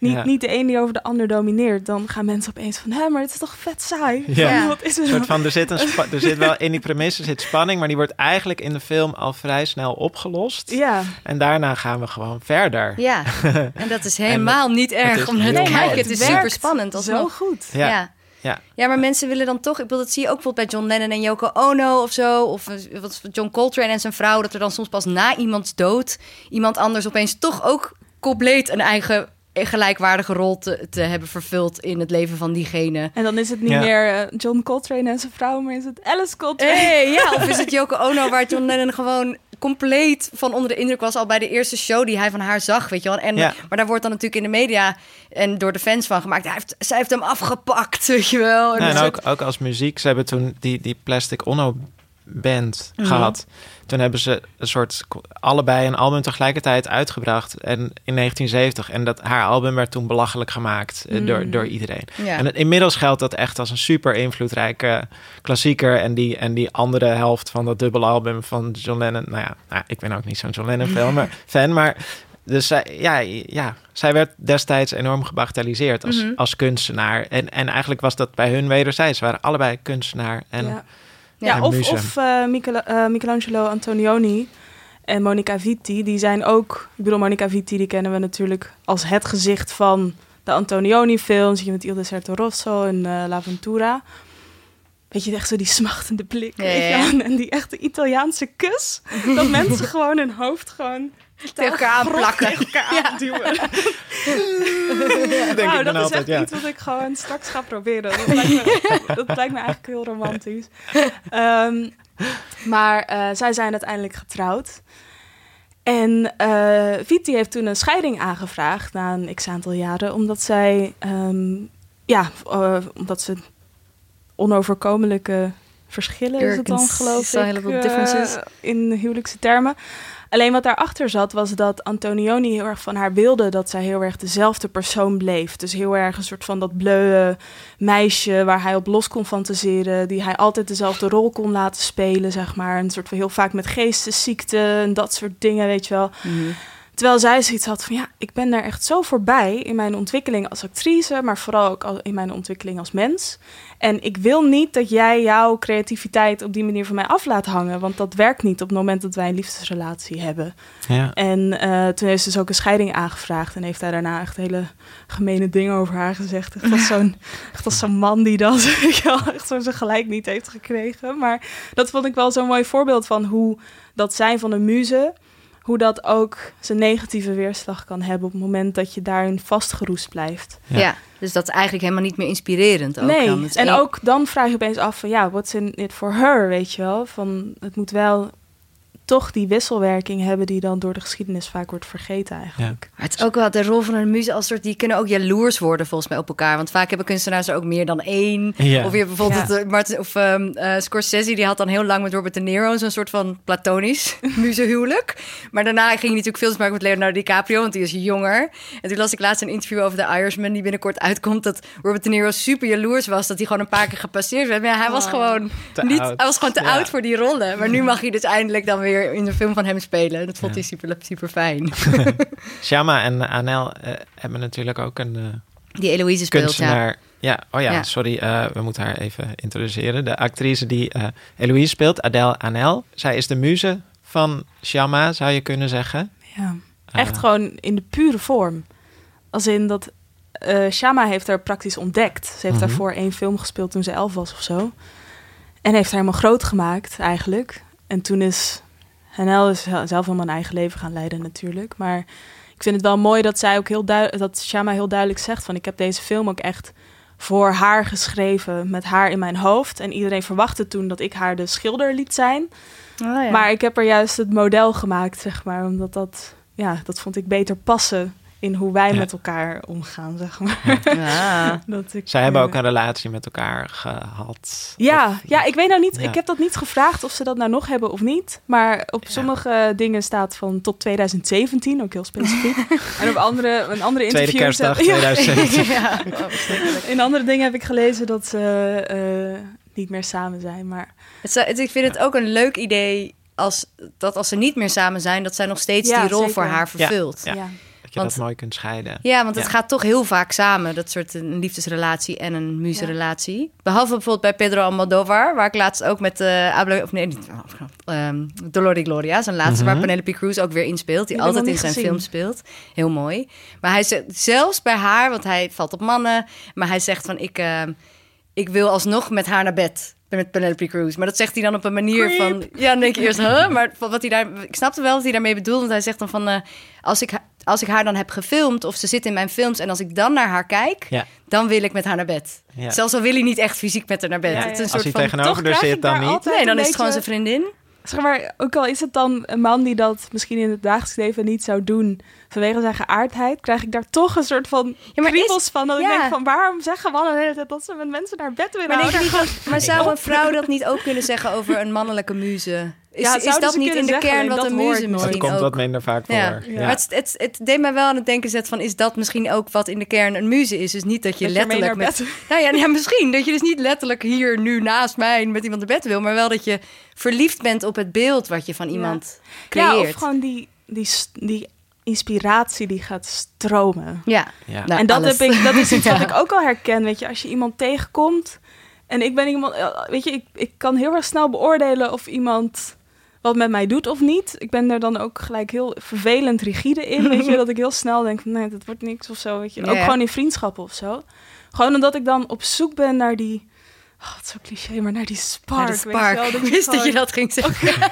[SPEAKER 5] Niet,
[SPEAKER 1] Ja.
[SPEAKER 5] niet de een die over de ander domineert. Dan gaan mensen opeens van, hé, maar het is toch vet saai?
[SPEAKER 1] Ja.
[SPEAKER 5] Van, Wat is er
[SPEAKER 1] Een
[SPEAKER 5] nou?
[SPEAKER 1] soort van, er, zit een [laughs] er zit wel in die premisse zit spanning, maar die wordt eigenlijk in de film al vrij snel opgelost.
[SPEAKER 5] Ja,
[SPEAKER 1] En daarna gaan we gewoon verder.
[SPEAKER 4] Ja, [laughs] en dat is helemaal niet erg om naar te kijken. Het is super spannend
[SPEAKER 5] zo goed.
[SPEAKER 1] Ja.
[SPEAKER 4] Ja.
[SPEAKER 1] Ja.
[SPEAKER 4] Ja, maar mensen willen dan toch... Ik bedoel, dat zie je ook bijvoorbeeld bij John Lennon en Yoko Ono of zo. Of eh, wat John Coltrane en zijn vrouw. Dat er dan soms pas na iemands dood... iemand anders opeens toch ook compleet een eigen gelijkwaardige rol te, te hebben vervuld... in het leven van diegene.
[SPEAKER 5] En dan is het niet
[SPEAKER 1] Ja.
[SPEAKER 5] meer eh, John Coltrane en zijn vrouw, maar is het Alice Coltrane.
[SPEAKER 4] Hey, ja, of is het [laughs] Yoko Ono waar John Lennon gewoon compleet van onder de indruk was al bij de eerste show die hij van haar zag, weet je wel. En,
[SPEAKER 1] Ja.
[SPEAKER 4] Maar daar wordt dan natuurlijk in de media en door de fans van gemaakt. Hij heeft, zij heeft hem afgepakt, weet je wel. En soort-
[SPEAKER 1] ook, ook als muziek. Ze hebben toen die, die Plastic Ono band
[SPEAKER 4] Mhm.
[SPEAKER 1] gehad. Toen hebben ze een soort allebei een album tegelijkertijd uitgebracht. En in 1970. En dat haar album werd toen belachelijk gemaakt eh, door,
[SPEAKER 4] Mm.
[SPEAKER 1] door iedereen.
[SPEAKER 4] Ja.
[SPEAKER 1] En het- inmiddels geldt dat echt als een super invloedrijke klassieker. En die, en die andere helft van dat dubbelalbum van John Lennon. Nou ja, nou, ik ben ook niet zo'n John Lennon [laughs] film, maar, fan. Maar dus zij, ja, ja, zij werd destijds enorm gebagatelliseerd als,
[SPEAKER 4] Mhm.
[SPEAKER 1] als kunstenaar. En, en eigenlijk was dat bij hun wederzijds. Ze waren allebei kunstenaar. En,
[SPEAKER 5] ja.
[SPEAKER 4] Ja,
[SPEAKER 5] of, of eh, Michel- eh, Michelangelo Antonioni en Monica Vitti, die zijn ook... Ik bedoel, Monica Vitti, die kennen we natuurlijk als het gezicht van de Antonioni-films. Zie je met Il Deserto Rosso en eh La Ventura. Weet je, echt zo die smachtende blik.
[SPEAKER 4] Ja, ja.
[SPEAKER 5] En die echte Italiaanse kus. dat mensen [laughs] gewoon hun hoofd gewoon
[SPEAKER 4] Tegen elkaar aanplakken.
[SPEAKER 5] tegen elkaar aanduwen. [laughs] [laughs]
[SPEAKER 1] denk
[SPEAKER 5] nou,
[SPEAKER 1] ik dan
[SPEAKER 5] dat is
[SPEAKER 1] altijd,
[SPEAKER 5] echt
[SPEAKER 1] ja.
[SPEAKER 5] iets wat ik gewoon straks ga proberen. Dat lijkt me, [laughs] dat lijkt me eigenlijk heel romantisch. Ehm, maar eh, zij zijn uiteindelijk getrouwd. En eh Viti heeft toen een scheiding aangevraagd na een x-aantal jaren, omdat zij, ehm, ja, eh, omdat ze onoverkomelijke verschillen is het dan, geloof
[SPEAKER 4] zijn
[SPEAKER 5] ik,
[SPEAKER 4] heel veel differences.
[SPEAKER 5] in huwelijkse termen. Alleen wat daarachter zat, was dat Antonioni heel erg van haar wilde dat zij heel erg dezelfde persoon bleef. Dus heel erg een soort van dat bleuwe meisje waar hij op los kon fantaseren, die hij altijd dezelfde rol kon laten spelen, zeg maar. Een soort van heel vaak met geestesziekte en dat soort dingen, weet je wel.
[SPEAKER 4] Mhm.
[SPEAKER 5] Terwijl zij zoiets had van ja, ik ben daar echt zo voorbij in mijn ontwikkeling als actrice, maar vooral ook in mijn ontwikkeling als mens. En ik wil niet dat jij jouw creativiteit op die manier van mij af laat hangen, want dat werkt niet op het moment dat wij een liefdesrelatie hebben.
[SPEAKER 1] Ja.
[SPEAKER 5] En eh, toen heeft ze dus ook een scheiding aangevraagd en heeft hij daarna echt hele gemene dingen over haar gezegd. Echt als [laughs] zo'n, echt als zo'n man die dat [laughs] echt zo zijn gelijk niet heeft gekregen. Maar dat vond ik wel zo'n mooi voorbeeld van hoe dat zijn van een muze, hoe dat ook zijn negatieve weerslag kan hebben op het moment dat je daarin vastgeroest blijft.
[SPEAKER 1] Ja.
[SPEAKER 4] Ja. dus dat is eigenlijk helemaal niet meer inspirerend. Ook
[SPEAKER 5] nee,
[SPEAKER 4] dan.
[SPEAKER 5] En
[SPEAKER 4] één-
[SPEAKER 5] ook dan vraag je opeens af van ja, what's in it for her, weet je wel? Van het moet wel toch die wisselwerking hebben die dan door de geschiedenis vaak wordt vergeten eigenlijk.
[SPEAKER 4] Maar het is ook wel de rol van een muze als soort, die kunnen ook jaloers worden volgens mij op elkaar. Want vaak hebben kunstenaars er ook meer dan één.
[SPEAKER 1] Ja.
[SPEAKER 4] Of je hebt bijvoorbeeld
[SPEAKER 5] Ja.
[SPEAKER 4] eh, Martin, of ehm, eh, Scorsese, die had dan heel lang met Robert De Niro zo'n soort van platonisch [laughs] muzehuwelijk. Maar daarna ging hij natuurlijk films maken met Leonardo DiCaprio, want die is jonger. En toen las ik laatst een interview over The Irishman, die binnenkort uitkomt, dat Robert De Niro super jaloers was, dat hij gewoon een paar keer gepasseerd werd. Maar ja, hij was gewoon
[SPEAKER 1] Te
[SPEAKER 4] niet,
[SPEAKER 1] oud.
[SPEAKER 4] hij was gewoon te
[SPEAKER 1] Ja.
[SPEAKER 4] oud voor die rollen. Maar nu mag hij dus eindelijk dan weer in de film van hem spelen. Dat vond hij super, super fijn. [laughs]
[SPEAKER 1] Shama en Anel eh, hebben natuurlijk ook een eh,
[SPEAKER 4] Die Eloïse speelt, ja.
[SPEAKER 1] kunstenaar. Ja. oh ja,
[SPEAKER 4] Ja.
[SPEAKER 1] sorry, eh, we moeten haar even introduceren. De actrice die eh Eloïse speelt, Adele Anel. Zij is de muze van Shama, zou je kunnen zeggen.
[SPEAKER 5] Ja. Echt gewoon in de pure vorm. Als in dat eh Shama heeft haar praktisch ontdekt. Ze heeft
[SPEAKER 1] Mhm.
[SPEAKER 5] daarvoor één film gespeeld toen ze elf was of zo. En heeft haar helemaal groot gemaakt eigenlijk. En toen is Hanel is zelf helemaal een eigen leven gaan leiden natuurlijk. Maar ik vind het wel mooi dat zij ook heel duidelijk, dat Shama heel duidelijk zegt van ik heb deze film ook echt voor haar geschreven, met haar in mijn hoofd. En iedereen verwachtte toen dat ik haar de schilder liet zijn.
[SPEAKER 4] Oh, ja.
[SPEAKER 5] Maar ik heb er juist het model gemaakt, zeg maar. Omdat dat, ja, dat vond ik beter passen in hoe wij
[SPEAKER 1] Ja.
[SPEAKER 5] met elkaar omgaan, zeg maar. [laughs]
[SPEAKER 4] Ja.
[SPEAKER 5] Dat ik,
[SPEAKER 1] Zij hebben
[SPEAKER 5] eh,
[SPEAKER 1] ook een relatie met elkaar gehad.
[SPEAKER 5] Ja,
[SPEAKER 1] Of-
[SPEAKER 5] ja, ik weet nou niet.
[SPEAKER 1] Ja.
[SPEAKER 5] Ik heb dat niet gevraagd of ze dat nou nog hebben of niet. Maar op sommige dingen staat van tot 2017, ook heel specifiek. [laughs] en op andere, een andere
[SPEAKER 1] Tweede
[SPEAKER 5] interviews...
[SPEAKER 1] kerstdag [laughs]
[SPEAKER 5] Ja,
[SPEAKER 1] 2017.
[SPEAKER 4] ja. Oh, verschrikkelijk.
[SPEAKER 5] in andere dingen heb ik gelezen dat ze eh, niet meer samen zijn. Maar
[SPEAKER 4] Het zou- het- ik vind het ook een leuk idee als, dat als ze niet meer samen zijn, dat zij nog steeds
[SPEAKER 5] Ja,
[SPEAKER 4] die rol
[SPEAKER 5] zeker.
[SPEAKER 4] voor haar vervult.
[SPEAKER 1] Ja.
[SPEAKER 4] Ja,
[SPEAKER 5] ja.
[SPEAKER 1] Dat je
[SPEAKER 4] Want-
[SPEAKER 1] dat mooi kunt scheiden.
[SPEAKER 4] want het
[SPEAKER 1] Ja.
[SPEAKER 4] gaat toch heel vaak samen, dat soort een liefdesrelatie en een muzenrelatie. Behalve bijvoorbeeld bij Pedro Almodovar, waar ik laatst ook met uh, Hablo, of nee, niet, um, Dolor y Gloria, zijn laatste,
[SPEAKER 1] Mhm.
[SPEAKER 4] waar Penelope Cruz ook weer in speelt, die
[SPEAKER 5] ik
[SPEAKER 4] altijd in zijn film speelt. Heel mooi. Maar hij zegt zelfs bij haar, want hij valt op mannen, maar hij zegt van ik, uh, ik wil alsnog met haar naar bed met Penelope Cruz. Maar dat zegt hij dan op een manier
[SPEAKER 1] Creep.
[SPEAKER 4] van... Ja, dan denk je eerst, huh? Maar wat hij daar... Ik snapte wel wat hij daarmee bedoelt. Want hij zegt dan van... Uh, als, ik, als ik haar dan heb gefilmd of ze zit in mijn films... en als ik dan naar haar kijk,
[SPEAKER 1] Ja.
[SPEAKER 4] dan wil ik met haar naar bed.
[SPEAKER 1] Ja.
[SPEAKER 4] Zelfs al wil hij niet echt fysiek met haar naar bed.
[SPEAKER 1] Ja,
[SPEAKER 4] Het is een
[SPEAKER 1] als
[SPEAKER 4] soort
[SPEAKER 1] hij
[SPEAKER 4] van...
[SPEAKER 1] tegenover
[SPEAKER 5] Toch
[SPEAKER 1] er
[SPEAKER 5] krijg
[SPEAKER 1] zit,
[SPEAKER 5] ik
[SPEAKER 1] dan
[SPEAKER 5] daar
[SPEAKER 1] niet.
[SPEAKER 4] Nee, dan is het gewoon zijn vriendin.
[SPEAKER 5] zeg maar, ook al is het dan een man die dat misschien in het dagelijks leven niet zou doen vanwege zijn geaardheid, krijg ik daar toch een soort van ja, maar van. Dat ik denk van, waarom zeggen mannen de hele tijd dat ze met mensen naar bed willen?
[SPEAKER 4] Maar, denk [laughs] maar zou een vrouw dat niet ook kunnen zeggen over een mannelijke muze? Is, ja, is dat niet in de kern wat een muze misschien
[SPEAKER 1] komt
[SPEAKER 4] ook?
[SPEAKER 1] wat minder vaak voor. Ja.
[SPEAKER 4] Maar het, het, het, deed mij wel aan het denken zet van... is dat misschien ook wat in de kern een muze is? Dus niet dat je letterlijk... met, nou ja, ja, misschien. Dat je dus niet letterlijk hier nu naast mij met iemand naar bed wil... maar wel dat je verliefd bent op het beeld wat je van iemand creëert. Ja,
[SPEAKER 5] of gewoon die, die, die inspiratie die gaat stromen.
[SPEAKER 4] Ja.
[SPEAKER 5] ja. Nou, en dat, heb ik, dat is iets [laughs] wat ik ook al herken. Weet je, als je iemand tegenkomt... en ik ben iemand... Weet je, ik, ik kan heel erg snel beoordelen of iemand wat met mij doet of niet. Ik ben er dan ook gelijk heel vervelend rigide in, weet je. [laughs] dat ik heel snel denk van, nee, dat wordt niks of zo, weet je. Ook gewoon in vriendschappen of zo. Gewoon omdat ik dan op zoek ben naar die... Oh, het is zo cliché, maar naar die spark,
[SPEAKER 4] spark.
[SPEAKER 5] Weet
[SPEAKER 4] je wel, ik wist dat je dat ging zeggen. [laughs]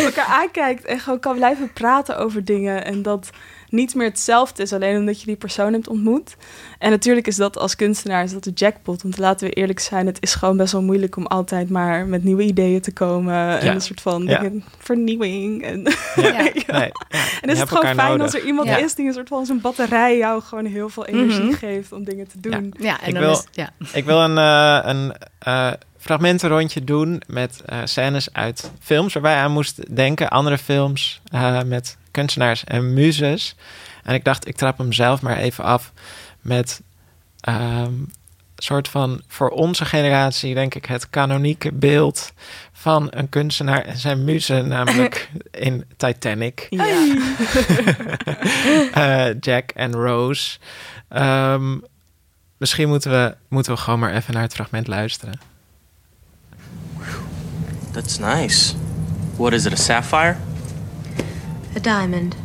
[SPEAKER 5] elkaar aankijkt en gewoon kan blijven praten over dingen. En dat niet meer hetzelfde is, alleen omdat je die persoon hebt ontmoet. En natuurlijk is dat als kunstenaar is dat de jackpot. Want laten we eerlijk zijn, het is gewoon best wel moeilijk om altijd maar met nieuwe ideeën te komen. En een soort van vernieuwing. En, ja. [laughs] nee, en is het gewoon fijn als er iemand is die een soort van zijn batterij jou gewoon heel veel energie mhm. geeft om dingen te doen.
[SPEAKER 4] Ja, en
[SPEAKER 1] ik,
[SPEAKER 4] dan
[SPEAKER 1] wil,
[SPEAKER 4] is, ja.
[SPEAKER 1] ik wil een, uh, een uh, fragmentenrondje doen met uh, scènes uit films waar wij aan moesten denken. Andere films met kunstenaars en muzes. En ik dacht, ik trap hem zelf maar even af met um, soort van voor onze generatie, denk ik, het kanonieke beeld van een kunstenaar en zijn muze, [laughs] namelijk in Titanic. Ja. uh, [laughs] Jack en Rose. Um, misschien moeten we, moeten we gewoon maar even naar het fragment luisteren.
[SPEAKER 6] That's nice. What is it, a sapphire?
[SPEAKER 7] A diamond.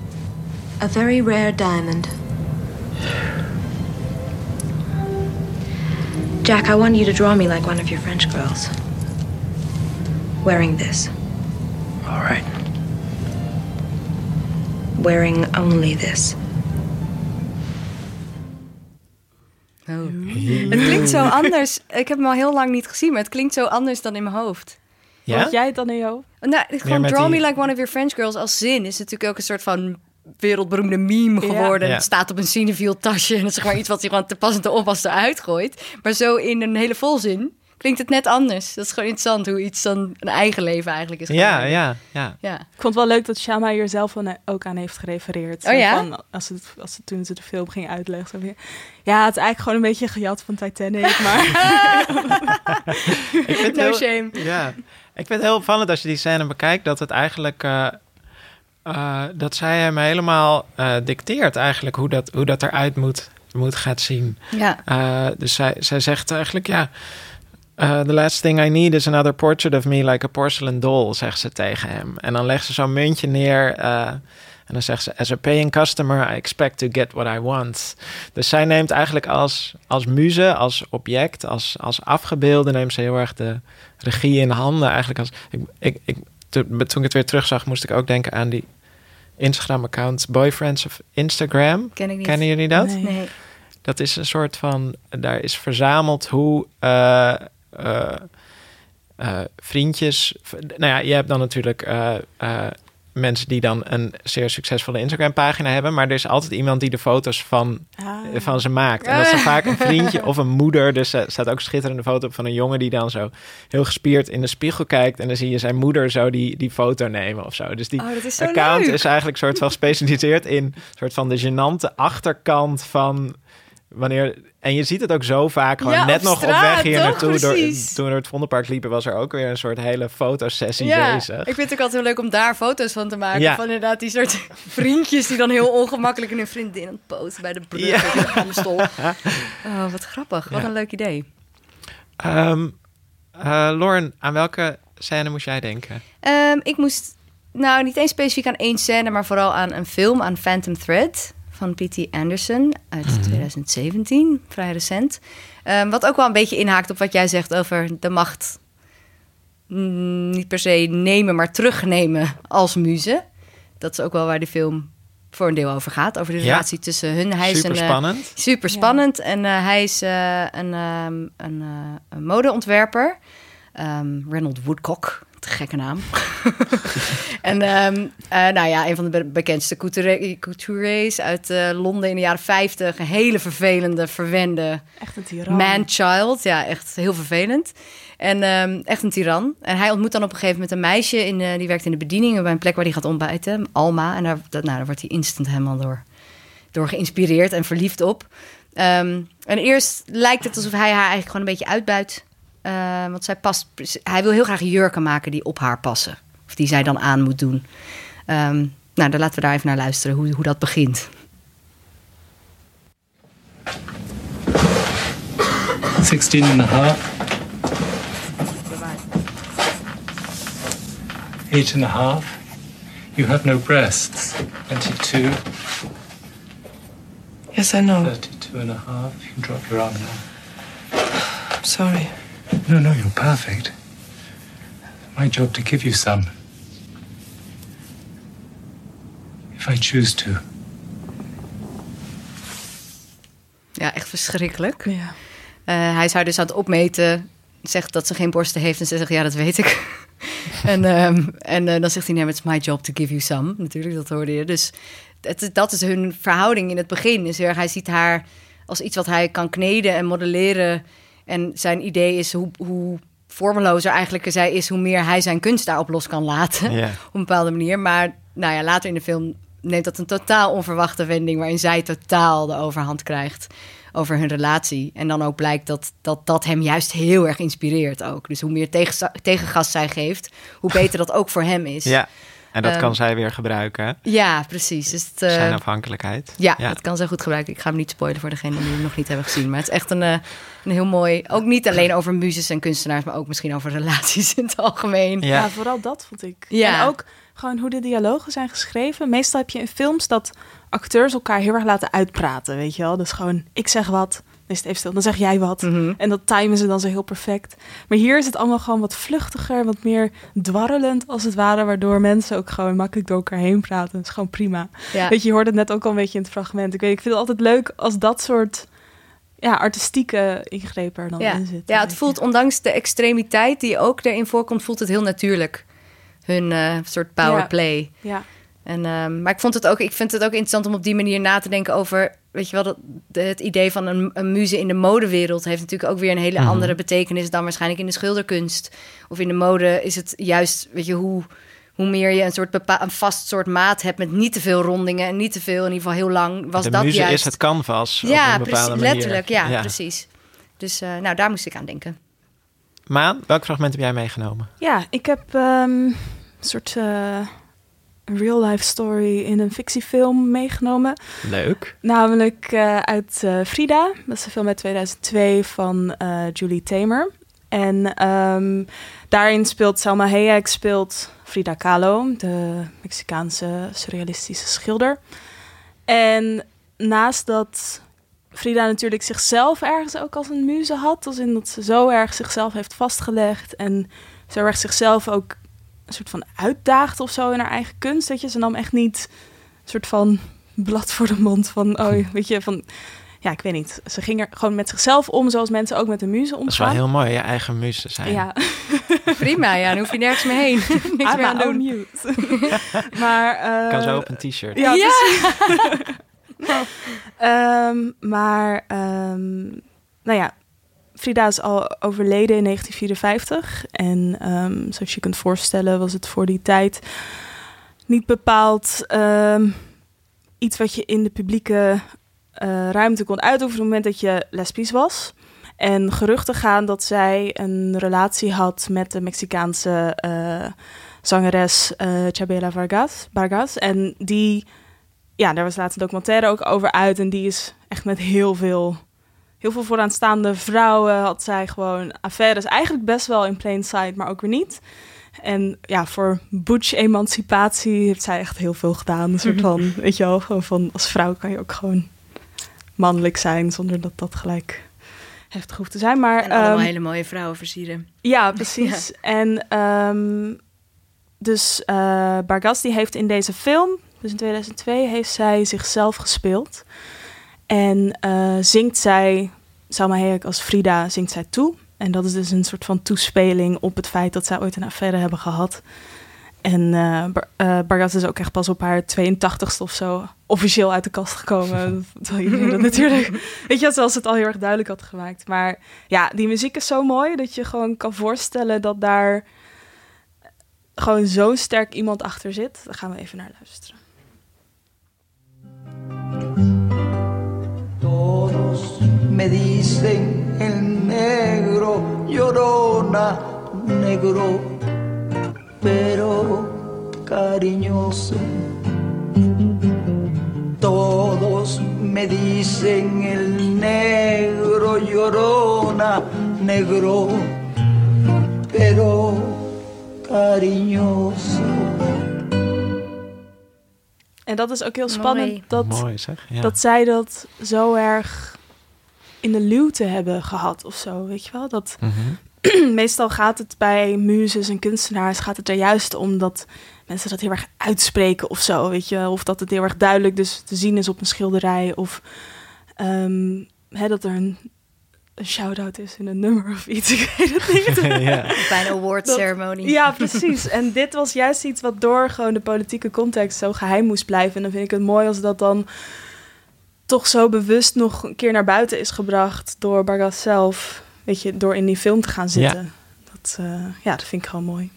[SPEAKER 7] A very rare diamond. Jack, I want you to draw me like one of your French girls. Wearing this.
[SPEAKER 6] All right.
[SPEAKER 7] Wearing only this.
[SPEAKER 4] Oh. Het klinkt zo anders. Ik heb hem al heel lang niet gezien, maar het klinkt zo anders dan in mijn hoofd.
[SPEAKER 5] Ja? Wat jij het dan in je hoofd?
[SPEAKER 4] Nou, gewoon Draw Me Like One of Your French Girls als zin is natuurlijk ook een soort van wereldberoemde meme geworden. Het staat op een Cinefield tasje en dat is zeg maar iets wat hij gewoon te pas en te onpas eruit gooit. Maar zo in een hele volzin klinkt het net anders. Dat is gewoon interessant hoe iets dan een eigen leven eigenlijk is.
[SPEAKER 1] Ja, ja, ja,
[SPEAKER 4] ja.
[SPEAKER 5] Ik vond het wel leuk dat Shama hier zelf ook aan heeft gerefereerd.
[SPEAKER 4] Oh ja?
[SPEAKER 5] Van, als het, als het, toen ze de film ging uitleggen. Ja, het is eigenlijk gewoon een beetje gejat van Titanic, maar... [laughs]
[SPEAKER 1] ik vind no shame. Ja, ik vind het heel opvallend als je die scène bekijkt... dat het eigenlijk... Uh, uh, dat zij hem helemaal uh, dicteert eigenlijk hoe dat, hoe dat eruit moet, moet gaat zien.
[SPEAKER 4] Ja.
[SPEAKER 1] dus zij, zij zegt eigenlijk, ja... Uh, the last thing I need is another portrait of me like a porcelain doll, zegt ze tegen hem. En dan legt ze zo'n muntje neer uh, en dan zegt ze: As a paying customer, I expect to get what I want. Dus zij neemt eigenlijk als, als muze, als object, als, als afgebeelde, neemt ze heel erg de regie in handen. Eigenlijk als, ik, ik, ik, toen ik het weer terugzag, moest ik ook denken aan die Instagram-account Boyfriends of Instagram.
[SPEAKER 4] Ken ik niet.
[SPEAKER 1] Kennen jullie dat?
[SPEAKER 4] Nee. nee.
[SPEAKER 1] Dat is een soort van, daar is verzameld hoe. Uh, uh, uh, vriendjes. Nou ja, je hebt dan natuurlijk uh, mensen die dan een zeer succesvolle Instagram-pagina hebben. Maar er is altijd iemand die de foto's van, ah. van ze maakt. En dat is vaak een vriendje of een moeder. Dus er staat ook een schitterende foto op van een jongen die dan zo heel gespierd in de spiegel kijkt. En dan zie je zijn moeder zo die, die foto nemen of zo. Dus die
[SPEAKER 4] oh, is
[SPEAKER 1] account
[SPEAKER 4] leuk.
[SPEAKER 1] is eigenlijk soort van gespecialiseerd in soort van de gênante achterkant van wanneer en je ziet het ook zo vaak gewoon
[SPEAKER 4] ja,
[SPEAKER 1] net nog
[SPEAKER 4] straat,
[SPEAKER 1] op weg hier naartoe. Door, toen we door het Vondelpark liepen, was er ook weer een soort hele fotosessie
[SPEAKER 4] ja,
[SPEAKER 1] bezig.
[SPEAKER 4] Ik vind het ook altijd heel leuk om daar foto's van te maken. Ja. Van inderdaad die soort [laughs] vriendjes die dan heel ongemakkelijk in hun vriendin aan bij de brug ja. Amstel. [laughs] Oh, wat grappig. Wat een leuk idee.
[SPEAKER 1] Um, uh, Lauren, aan welke scène moest jij denken?
[SPEAKER 4] Um, ik moest, nou niet eens specifiek aan één scène, maar vooral aan een film, aan Phantom Thread van P.T. Anderson uit mm -hmm. 2017, vrij recent. Um, wat ook wel een beetje inhaakt op wat jij zegt over de macht mm, niet per se nemen, maar terugnemen als muze. Dat is ook wel waar de film voor een deel over gaat. Over de relatie ja. tussen hun. Hij
[SPEAKER 1] super
[SPEAKER 4] is een,
[SPEAKER 1] spannend.
[SPEAKER 4] Uh, super spannend. Ja. En uh, hij is uh, een, um, een, een modeontwerper. Um, Ronald Woodcock gekke naam. [laughs] en um, nou ja, een van de bekendste couturiers uit uh, Londen in de jaren 50. Een hele vervelende, verwende
[SPEAKER 5] echt een tiran.
[SPEAKER 4] man-child. Ja, echt heel vervelend. En um, echt een tiran. En hij ontmoet dan op een gegeven moment een meisje, in, uh, die werkt in de bediening bij een plek waar hij gaat ontbijten, Alma. En daar, dat, nou, daar wordt hij instant helemaal door, door geïnspireerd en verliefd op. Um, en eerst lijkt het alsof hij haar eigenlijk gewoon een beetje uitbuit. Uh, want zij past, hij wil heel graag jurken maken die op haar passen. Of die zij dan aan moet doen. Um, nou, dan laten we daar even naar luisteren, hoe, hoe dat begint.
[SPEAKER 8] Sixteen and a half. Eight and a half. You have no breasts. Twenty-two.
[SPEAKER 9] Yes, I know.
[SPEAKER 8] Thirty-two and a half. You can drop your arm now.
[SPEAKER 9] I'm sorry.
[SPEAKER 8] No, no, you're perfect. My job to give you some. If I choose to.
[SPEAKER 4] Ja, echt verschrikkelijk.
[SPEAKER 5] Ja.
[SPEAKER 4] Uh, hij zou dus aan het opmeten, zegt dat ze geen borsten heeft en ze zegt ja, dat weet ik. [laughs] en um, en uh, dan zegt hij nee, it's my job to give you some. Natuurlijk, dat hoorde je. Dus het, dat is hun verhouding in het begin. Is er, hij ziet haar als iets wat hij kan kneden en modelleren en zijn idee is hoe, hoe vormelozer eigenlijk zij is, hoe meer hij zijn kunst daarop los kan laten. [laughs] Op een bepaalde manier. Maar nou ja, later in de film neemt dat een totaal onverwachte wending, waarin zij totaal de overhand krijgt over hun relatie. En dan ook blijkt dat dat, dat hem juist heel erg inspireert ook. Dus hoe meer tegen, tegengas zij geeft, hoe beter dat ook voor hem is.
[SPEAKER 1] Ja. En dat kan ehm, zij weer gebruiken.
[SPEAKER 4] Ja, precies. Dus het, uh,
[SPEAKER 1] Zijn afhankelijkheid.
[SPEAKER 4] Ja, dat kan zij goed gebruiken. Ik ga hem niet spoilen voor degenen die hem nog niet hebben gezien. Maar het is echt een, uh, een heel mooi... Ook niet alleen over muzes en kunstenaars... maar ook misschien over relaties in het algemeen.
[SPEAKER 5] Ja, ja vooral dat vond ik. Ja. En ook gewoon hoe de dialogen zijn geschreven. Meestal heb je in films dat acteurs elkaar heel erg laten uitpraten, weet je wel. Dus gewoon, ik zeg wat, is het even stil. Dan zeg jij wat. Mhm. En dat timen ze dan zo heel perfect. Maar hier is het allemaal gewoon wat vluchtiger, wat meer dwarrelend als het ware, waardoor mensen ook gewoon makkelijk door elkaar heen praten. Dat is gewoon prima. Weet je, je hoorde het net ook al een beetje in het fragment. Ik, weet, ik vind het altijd leuk als dat soort ja, artistieke ingrepen er dan
[SPEAKER 4] ja.
[SPEAKER 5] in zitten.
[SPEAKER 4] Ja, het voelt, ondanks de extremiteit die ook erin voorkomt, voelt het heel natuurlijk. Hun uh, soort powerplay.
[SPEAKER 5] Ja. ja.
[SPEAKER 4] En, um, maar ik, vond het ook, ik vind het ook interessant om op die manier na te denken over weet je wel, dat, het idee van een, een muze in de modewereld heeft natuurlijk ook weer een hele mhm. andere betekenis dan waarschijnlijk in de schilderkunst. Of in de mode is het juist, weet je, hoe, hoe meer je een soort een vast soort maat hebt met niet te veel rondingen en niet te veel, in ieder geval heel lang, was
[SPEAKER 1] de
[SPEAKER 4] dat
[SPEAKER 1] muze
[SPEAKER 4] juist.
[SPEAKER 1] is het canvas.
[SPEAKER 4] Ja, precies, letterlijk, ja, precies. Dus uh, nou, daar moest ik aan denken.
[SPEAKER 1] Maan, welk fragment heb jij meegenomen?
[SPEAKER 5] Ja, ik heb um, een soort. Uh real-life story in een fictiefilm meegenomen.
[SPEAKER 1] Leuk.
[SPEAKER 5] Namelijk uh, uit uh, Frida. Dat is een film uit 2002 van uh, Julie Tamer. En um, daarin speelt Selma Hayek speelt Frida Kahlo, de Mexicaanse surrealistische schilder. En naast dat Frida natuurlijk zichzelf ergens ook als een muze had, als in dat ze zo erg zichzelf heeft vastgelegd en zo erg zichzelf ook een soort van uitdaagde of zo in haar eigen kunst. Dat je, ze nam echt niet een soort van blad voor de mond van, oh, weet je, van, ja, ik weet niet. Ze ging er gewoon met zichzelf om, zoals mensen ook met de muze omgaan.
[SPEAKER 1] Dat is wel heel mooi, je eigen muze zijn.
[SPEAKER 5] Ja. [laughs]
[SPEAKER 4] Prima, ja, dan hoef je nergens meer heen. [laughs] Niks meer aan doen. [laughs]
[SPEAKER 5] Maar,
[SPEAKER 1] uh, kan zo op een t-shirt.
[SPEAKER 5] Ja, ja. um, maar, um, nou ja, Frida is al overleden in 1954. En um, zoals je kunt voorstellen, was het voor die tijd niet bepaald um, iets wat je in de publieke uh, ruimte kon uitoefenen op het moment dat je lesbisch was. En geruchten gaan dat zij een relatie had met de Mexicaanse uh, zangeres uh, Chabela Vargas, Vargas. En die, ja, daar was laatst een documentaire ook over uit. En die is echt met heel veel heel veel vooraanstaande vrouwen had zij gewoon affaires. Eigenlijk best wel in plain sight, maar ook weer niet. En ja, voor butch-emancipatie heeft zij echt heel veel gedaan. Een soort van, weet je wel, gewoon van als vrouw kan je ook gewoon mannelijk zijn zonder dat dat gelijk heftig hoeft te zijn. Maar,
[SPEAKER 4] en allemaal um, hele mooie vrouwen versieren.
[SPEAKER 5] Ja, [laughs] precies. En um, dus uh, Bargas die heeft in deze film, dus in 2002, heeft zij zichzelf gespeeld. En uh, zingt zij, Salma Hayek als Frida, zingt zij toe. En dat is dus een soort van toespeling op het feit dat zij ooit een affaire hebben gehad. En uh, Bar uh, is ook echt pas op haar 82ste of zo officieel uit de kast gekomen. Terwijl [laughs] iedereen dat natuurlijk... Weet je, zoals het al heel erg duidelijk had gemaakt. Maar ja, die muziek is zo mooi dat je gewoon kan voorstellen dat daar gewoon zo'n sterk iemand achter zit. Daar gaan we even naar luisteren.
[SPEAKER 9] Todos me dicen el negro, llorona, negro, pero cariñoso. Todos me dicen el negro, llorona, negro, pero cariñoso.
[SPEAKER 5] En dat is ook heel spannend dat, Mooi, zeg. Ja. dat zij dat zo erg in de luwte hebben gehad of zo, weet je wel? Dat, mhm. [clears throat] meestal gaat het bij muzes en kunstenaars gaat het er juist om dat mensen dat heel erg uitspreken of zo, weet je? Of dat het heel erg duidelijk dus te zien is op een schilderij of um, hè, dat er een een shout-out is in een nummer of iets. [laughs] Ik weet het niet. [laughs]
[SPEAKER 4] ja. Bij een award
[SPEAKER 5] Ja, precies. En dit was juist iets wat door gewoon de politieke context zo geheim moest blijven. En dan vind ik het mooi als dat dan toch zo bewust nog een keer naar buiten is gebracht door Bargas zelf. Weet je, door in die film te gaan zitten. Ja. Dat, uh, ja, dat vind ik gewoon mooi.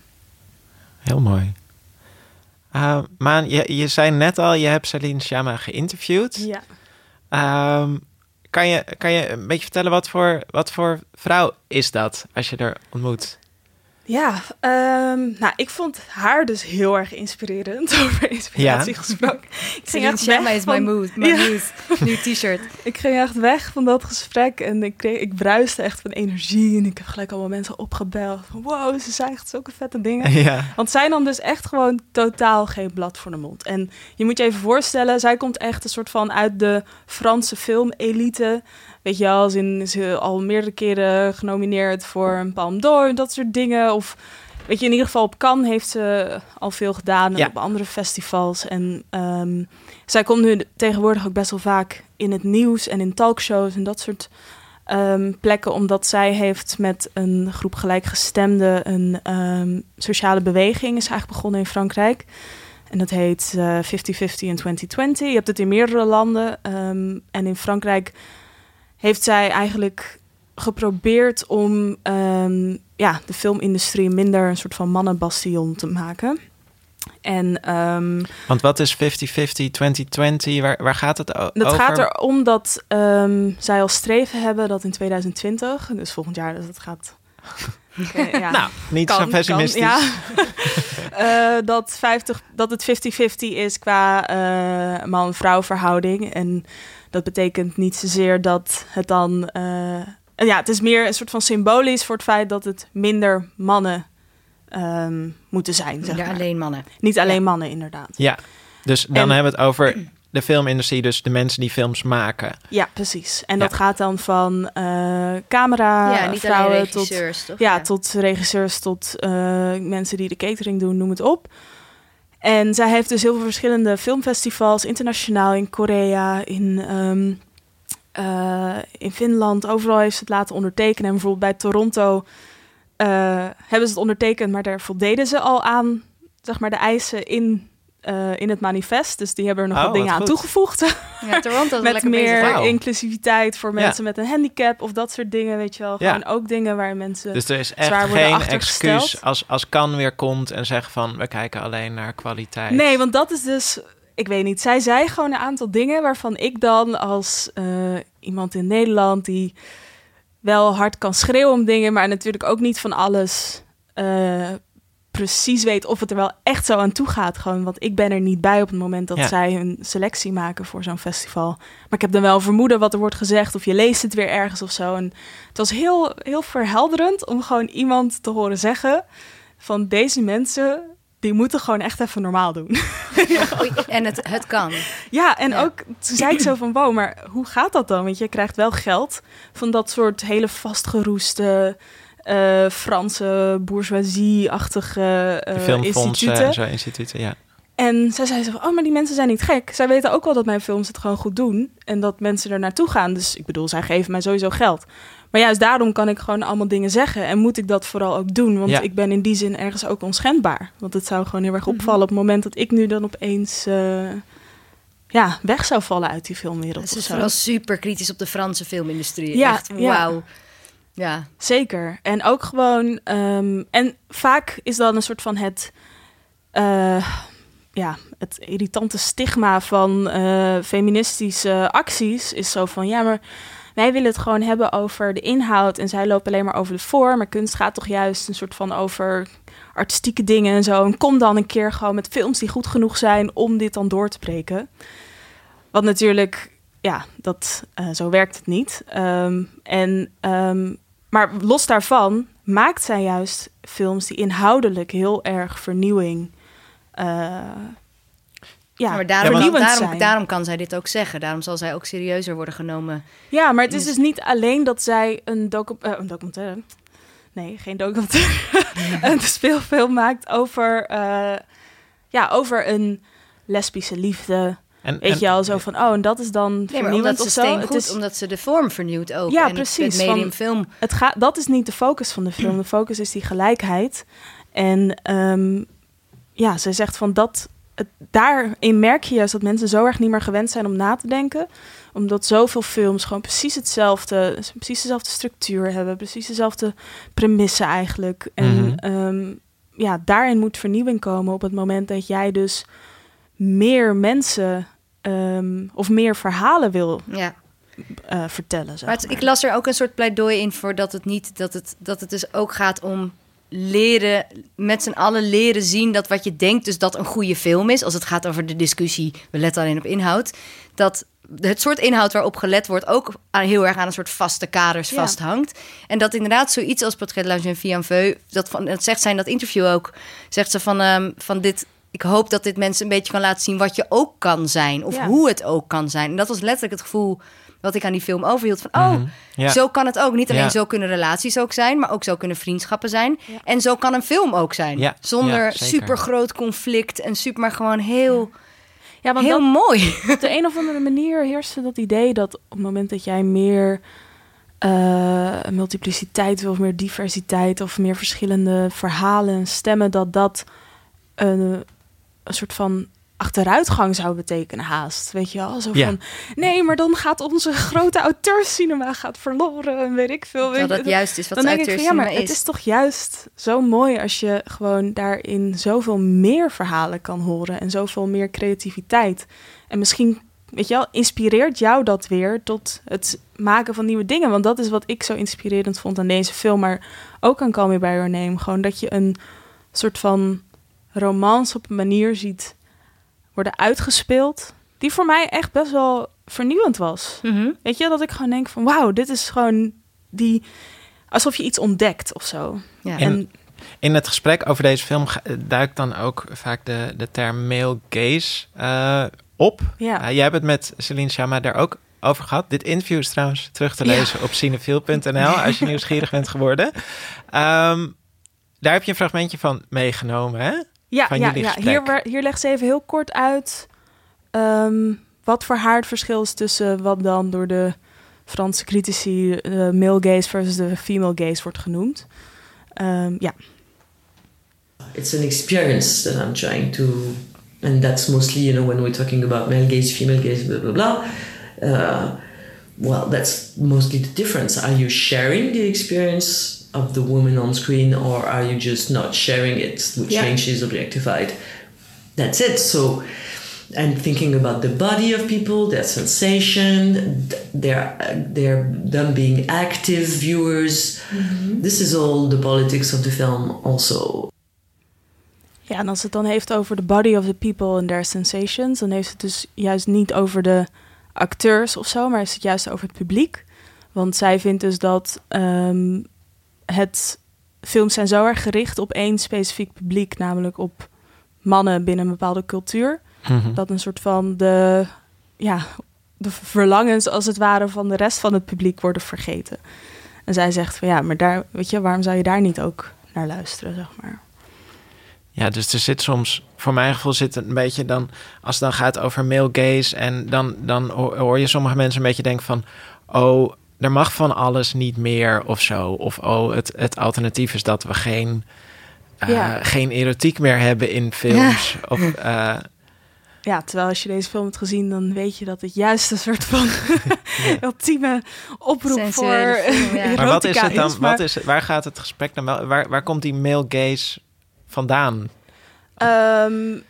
[SPEAKER 1] Heel mooi. Uh, Maan, je, je zei net al, je hebt Celine Sciamma geïnterviewd.
[SPEAKER 5] Ja.
[SPEAKER 1] Um, kan je, kan je een beetje vertellen wat voor, wat voor vrouw is dat als je er ontmoet?
[SPEAKER 5] Ja, um, nou, ik vond haar dus heel erg inspirerend [laughs] over inspiratie ja. gesproken.
[SPEAKER 4] Ik ging echt weg is my mood, my ja. Nieuw t-shirt. [laughs]
[SPEAKER 5] ik ging echt weg van dat gesprek en ik, kreeg, ik bruiste echt van energie. En ik heb gelijk allemaal mensen opgebeld. Wow, ze zijn echt zulke vette dingen. [laughs]
[SPEAKER 1] Ja.
[SPEAKER 5] Want zij nam dus echt gewoon totaal geen blad voor de mond. En je moet je even voorstellen, zij komt echt een soort van uit de Franse filmelite. Weet je wel, ze is al meerdere keren genomineerd voor een Palme d'Or, dat soort dingen. Of weet je, in ieder geval op Cannes heeft ze al veel gedaan en op andere festivals. En um, zij komt nu tegenwoordig ook best wel vaak in het nieuws en in talkshows en dat soort um, plekken, omdat zij heeft met een groep gelijkgestemden een um, sociale beweging is eigenlijk begonnen in Frankrijk. En dat heet uh, 50-50 in 2020. Je hebt het in meerdere landen. en in Frankrijk heeft zij eigenlijk geprobeerd om um, ja, de filmindustrie minder een soort van mannenbastion te maken. En, um,
[SPEAKER 1] Want wat is 50-50, 2020? Waar, waar gaat het over?
[SPEAKER 5] Dat gaat erom dat um, zij al streven hebben dat in 2020, dus volgend jaar, dus dat gaat. [laughs]
[SPEAKER 1] Okay, ja. nou, niet zo pessimistisch. Kan,
[SPEAKER 5] ja. uh, [laughs] dat, 50, dat het 50-50 is qua uh, man-vrouw verhouding. En dat betekent niet zozeer dat het dan. Uh, ja, het is meer een soort van symbolisch voor het feit dat het minder mannen um, moeten zijn. Zeg
[SPEAKER 4] ja,
[SPEAKER 5] maar.
[SPEAKER 4] alleen mannen.
[SPEAKER 5] Niet alleen mannen, inderdaad.
[SPEAKER 1] Ja, dus dan en, hebben we het over de filmindustrie, dus de mensen die films maken.
[SPEAKER 5] Ja, precies. En ja. dat gaat dan van uh, camera
[SPEAKER 4] ja, niet vrouwen tot, toch?
[SPEAKER 5] Ja, ja, tot regisseurs, tot uh, mensen die de catering doen, noem het op. En zij heeft dus heel veel verschillende filmfestivals, internationaal in Korea, in, um, uh, in Finland. Overal heeft ze het laten ondertekenen. En bijvoorbeeld bij Toronto uh, hebben ze het ondertekend, maar daar voldeden ze al aan zeg maar, de eisen in uh, in het manifest. Dus die hebben er nog oh, wat dingen aan toegevoegd.
[SPEAKER 4] Ja, Toronto [laughs]
[SPEAKER 5] met meer inclusiviteit voor mensen ja. met een handicap of dat soort dingen, weet je wel. Gewoon ja. ook dingen waar mensen
[SPEAKER 1] Dus er is echt geen excuus als, als kan weer komt en zegt van we kijken alleen naar kwaliteit.
[SPEAKER 5] Nee, want dat is dus, ik weet niet. Zij zei gewoon een aantal dingen waarvan ik dan als uh, iemand in Nederland die wel hard kan schreeuwen om dingen, maar natuurlijk ook niet van alles uh, precies weet of het er wel echt zo aan toe gaat. Gewoon, want ik ben er niet bij op het moment dat ja. zij hun selectie maken voor zo'n festival. Maar ik heb dan wel vermoeden wat er wordt gezegd of je leest het weer ergens of zo. En het was heel, heel verhelderend om gewoon iemand te horen zeggen van deze mensen die moeten gewoon echt even normaal doen. [laughs]
[SPEAKER 4] en het, het kan.
[SPEAKER 5] Ja, en ja. ook toen zei ik zo van wow, maar hoe gaat dat dan? Want je krijgt wel geld van dat soort hele vastgeroeste uh, Franse bourgeoisie-achtige uh, instituten.
[SPEAKER 1] zo instituten, ja.
[SPEAKER 5] En zij zei zo van, oh, maar die mensen zijn niet gek. Zij weten ook wel dat mijn films het gewoon goed doen. En dat mensen er naartoe gaan. Dus ik bedoel, zij geven mij sowieso geld. Maar juist daarom kan ik gewoon allemaal dingen zeggen. En moet ik dat vooral ook doen. Want
[SPEAKER 1] Ja.
[SPEAKER 5] ik ben in die zin ergens ook onschendbaar. Want het zou gewoon heel erg
[SPEAKER 4] Mhm.
[SPEAKER 5] opvallen op het moment dat ik nu dan opeens... eh, ja, weg zou vallen uit die filmwereld.
[SPEAKER 4] Ze is vooral super kritisch op de Franse filmindustrie.
[SPEAKER 5] Ja,
[SPEAKER 4] Echt, wauw. Ja.
[SPEAKER 5] Zeker. En ook gewoon. ehm, en vaak is dan een soort van het. eh, ja, het irritante stigma van eh, feministische acties is zo van ja, maar wij willen het gewoon hebben over de inhoud en zij lopen alleen maar over de vorm. Maar kunst gaat toch juist een soort van over artistieke dingen en zo. En kom dan een keer gewoon met films die goed genoeg zijn om dit dan door te breken. Wat natuurlijk, ja, dat, eh, zo werkt het niet. Ehm, en, ehm, maar los daarvan maakt zij juist films die inhoudelijk heel erg vernieuwing. eh, ja,
[SPEAKER 4] maar daarom, daarom, kan zij dit ook zeggen. Daarom zal zij ook serieuzer worden genomen.
[SPEAKER 5] Ja, maar het is dus niet alleen dat zij een, docu eh, een documentaire. Nee, geen documentaire. [laughs] een speelfilm maakt over, ja, over een lesbische liefde.
[SPEAKER 1] En,
[SPEAKER 5] Weet
[SPEAKER 1] en-
[SPEAKER 5] je al zo van, oh, en dat is dan
[SPEAKER 4] Nee, maar
[SPEAKER 5] vernieuwend
[SPEAKER 4] omdat ze
[SPEAKER 5] of zo.
[SPEAKER 4] steen
[SPEAKER 5] Het
[SPEAKER 4] goed,
[SPEAKER 5] is-
[SPEAKER 4] omdat ze de vorm vernieuwt ook.
[SPEAKER 5] Ja,
[SPEAKER 4] en
[SPEAKER 5] precies,
[SPEAKER 4] Het, medium
[SPEAKER 5] van-
[SPEAKER 4] film.
[SPEAKER 5] Het gaat, dat is niet de focus van de film. De focus is die gelijkheid. En ehm, ja, zij zegt van dat. Het, daarin merk je juist dat mensen zo erg niet meer gewend zijn om na te denken. Omdat zoveel films gewoon precies hetzelfde, precies dezelfde structuur hebben, precies dezelfde premissen eigenlijk. En
[SPEAKER 1] Mhm.
[SPEAKER 5] ehm, ja, daarin moet vernieuwing komen op het moment dat jij dus meer mensen ehm, of meer verhalen wil
[SPEAKER 4] Ja.
[SPEAKER 5] eh, vertellen. Zeg
[SPEAKER 4] Maar het-
[SPEAKER 5] maar.
[SPEAKER 4] ik las er ook een soort pleidooi in voor dat het niet dat het, dat het dus ook gaat om leren, met z'n allen leren zien dat wat je denkt, dus dat een goede film is. Als het gaat over de discussie, we letten alleen op inhoud. Dat het soort inhoud waarop gelet wordt ook aan, heel erg aan een soort vaste kaders
[SPEAKER 5] Ja.
[SPEAKER 4] vasthangt. En dat inderdaad zoiets als Portrait Fille en Veu, dat, van, dat zegt zij in dat interview ook, zegt ze van, ehm, van dit... Ik hoop dat dit mensen een beetje kan laten zien wat je ook kan zijn. Of
[SPEAKER 5] Ja.
[SPEAKER 4] hoe het ook kan zijn. En dat was letterlijk het gevoel wat ik aan die film overhield. Van, oh,
[SPEAKER 1] Mhm. Ja.
[SPEAKER 4] zo kan het ook. Niet alleen
[SPEAKER 1] Ja.
[SPEAKER 4] zo kunnen relaties ook zijn, maar ook zo kunnen vriendschappen zijn. En zo kan een film ook zijn.
[SPEAKER 1] Ja,
[SPEAKER 4] Zonder super groot conflict en super, maar gewoon heel,
[SPEAKER 5] Ja, want
[SPEAKER 4] heel
[SPEAKER 5] dat,
[SPEAKER 4] mooi. [laughs]
[SPEAKER 5] op de een of andere manier heerste dat idee dat op het moment dat jij meer eh, multipliciteit wil, of meer diversiteit of meer verschillende verhalen en stemmen, dat dat een, een soort van achteruitgang zou betekenen haast. Weet je wel? Zo
[SPEAKER 1] Ja.
[SPEAKER 5] van, nee, maar dan gaat onze grote auteurscinema gaat verloren en weet ik veel. weet
[SPEAKER 4] dat juist is wat
[SPEAKER 5] dan denk ik van, ja, maar
[SPEAKER 4] auteurscinema
[SPEAKER 5] het is toch juist zo mooi als je gewoon daarin zoveel meer verhalen kan horen en zoveel meer creativiteit. En misschien, weet je wel, inspireert jou dat weer tot het maken van nieuwe dingen. Want dat is wat ik zo inspirerend vond aan deze film, maar ook aan Call Me By Your Name. Gewoon dat je een soort van romance op een manier ziet worden uitgespeeld, die voor mij echt best wel vernieuwend was.
[SPEAKER 4] Mhm.
[SPEAKER 5] Weet je, dat ik gewoon denk van wauw, dit is gewoon die... Alsof je iets ontdekt of zo.
[SPEAKER 4] Ja.
[SPEAKER 1] En- In het gesprek over deze film duikt dan ook vaak de, de term male gaze eh, op.
[SPEAKER 5] Ja.
[SPEAKER 1] Eh, jij hebt het met Celine Chama daar ook over gehad. Dit interview is trouwens terug te
[SPEAKER 5] Ja.
[SPEAKER 1] lezen op cinefiel.nl als je [laughs] nieuwsgierig bent geworden. Ehm, daar heb je een fragmentje van meegenomen, hè?
[SPEAKER 5] Ja,
[SPEAKER 1] van
[SPEAKER 5] ja,
[SPEAKER 1] jullie
[SPEAKER 5] ja. Hier, hier legt ze even heel kort uit ehm, wat voor haar het verschil is tussen wat dan door de Franse critici de male gaze versus de female gaze wordt genoemd. Ehm, ja.
[SPEAKER 10] it's an experience that I'm trying to, and that's mostly, you know, when we're talking about male gaze, female gaze, blah, blah, blah. Uh, well, that's mostly the difference. Are you sharing the experience of the woman on screen, or are you just not sharing it, which
[SPEAKER 7] Yeah.
[SPEAKER 10] means she's objectified? That's it. So, and thinking about the body of people, their sensation, th- their their them being active viewers. Mm-hmm. This is all the politics of the film, also.
[SPEAKER 5] Ja, en als het dan heeft over the body of the people and their sensations, dan heeft het dus juist niet over de acteurs of zo, maar heeft het juist over het publiek. Want zij vindt dus dat ehm, het films zijn zo erg gericht op één specifiek publiek, namelijk op mannen binnen een bepaalde cultuur.
[SPEAKER 1] Mhm.
[SPEAKER 5] Dat een soort van de, ja, de verlangens als het ware van de rest van het publiek worden vergeten. En zij zegt van ja, maar daar, weet je, waarom zou je daar niet ook naar luisteren, zeg maar.
[SPEAKER 1] Ja, dus er zit soms, voor mijn gevoel zit het een beetje dan, als het dan gaat over male gaze en dan, dan hoor je sommige mensen een beetje denken van, oh, er mag van alles niet meer of zo. Of oh, het, het alternatief is dat we geen, uh, geen erotiek meer hebben in films. Ja. Of, uh, [laughs]
[SPEAKER 5] ja, terwijl als je deze film hebt gezien, dan weet je dat het juist een soort van [laughs] ultieme oproep voor ja.
[SPEAKER 1] Maar wat is het dan?
[SPEAKER 5] Is, maar...
[SPEAKER 1] wat is, waar gaat het gesprek dan wel? Waar, waar komt die male gaze vandaan?
[SPEAKER 5] Um,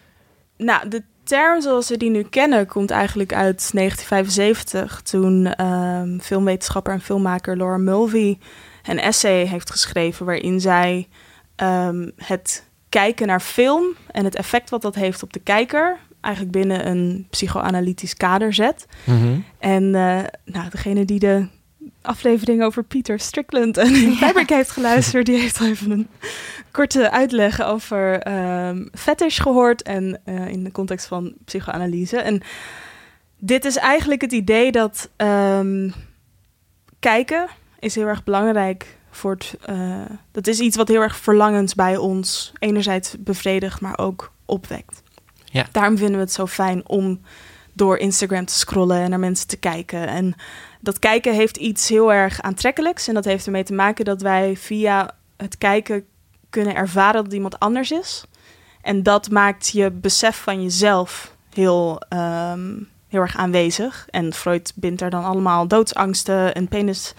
[SPEAKER 5] nou, de term zoals we die nu kennen komt eigenlijk uit 1975, toen um, filmwetenschapper en filmmaker Laura Mulvey een essay heeft geschreven waarin zij um, het kijken naar film en het effect wat dat heeft op de kijker eigenlijk binnen een psychoanalytisch kader zet. Mm -hmm. En uh, nou, degene die de aflevering over Peter Strickland en Fabric heeft geluisterd, die heeft even een korte uitleg over um, fetish gehoord en uh, in de context van psychoanalyse. En dit is eigenlijk het idee dat um, kijken is heel erg belangrijk voor het. Uh, dat is iets wat heel erg verlangend bij ons enerzijds bevredigt, maar ook opwekt. Ja. Daarom vinden we het zo fijn om door Instagram te scrollen en naar mensen te kijken. En dat kijken heeft iets heel erg aantrekkelijks. En dat heeft ermee te maken dat wij via het kijken kunnen ervaren dat iemand anders is. En dat maakt je besef van jezelf heel, um, heel erg aanwezig. En Freud bindt er dan allemaal doodsangsten en penis.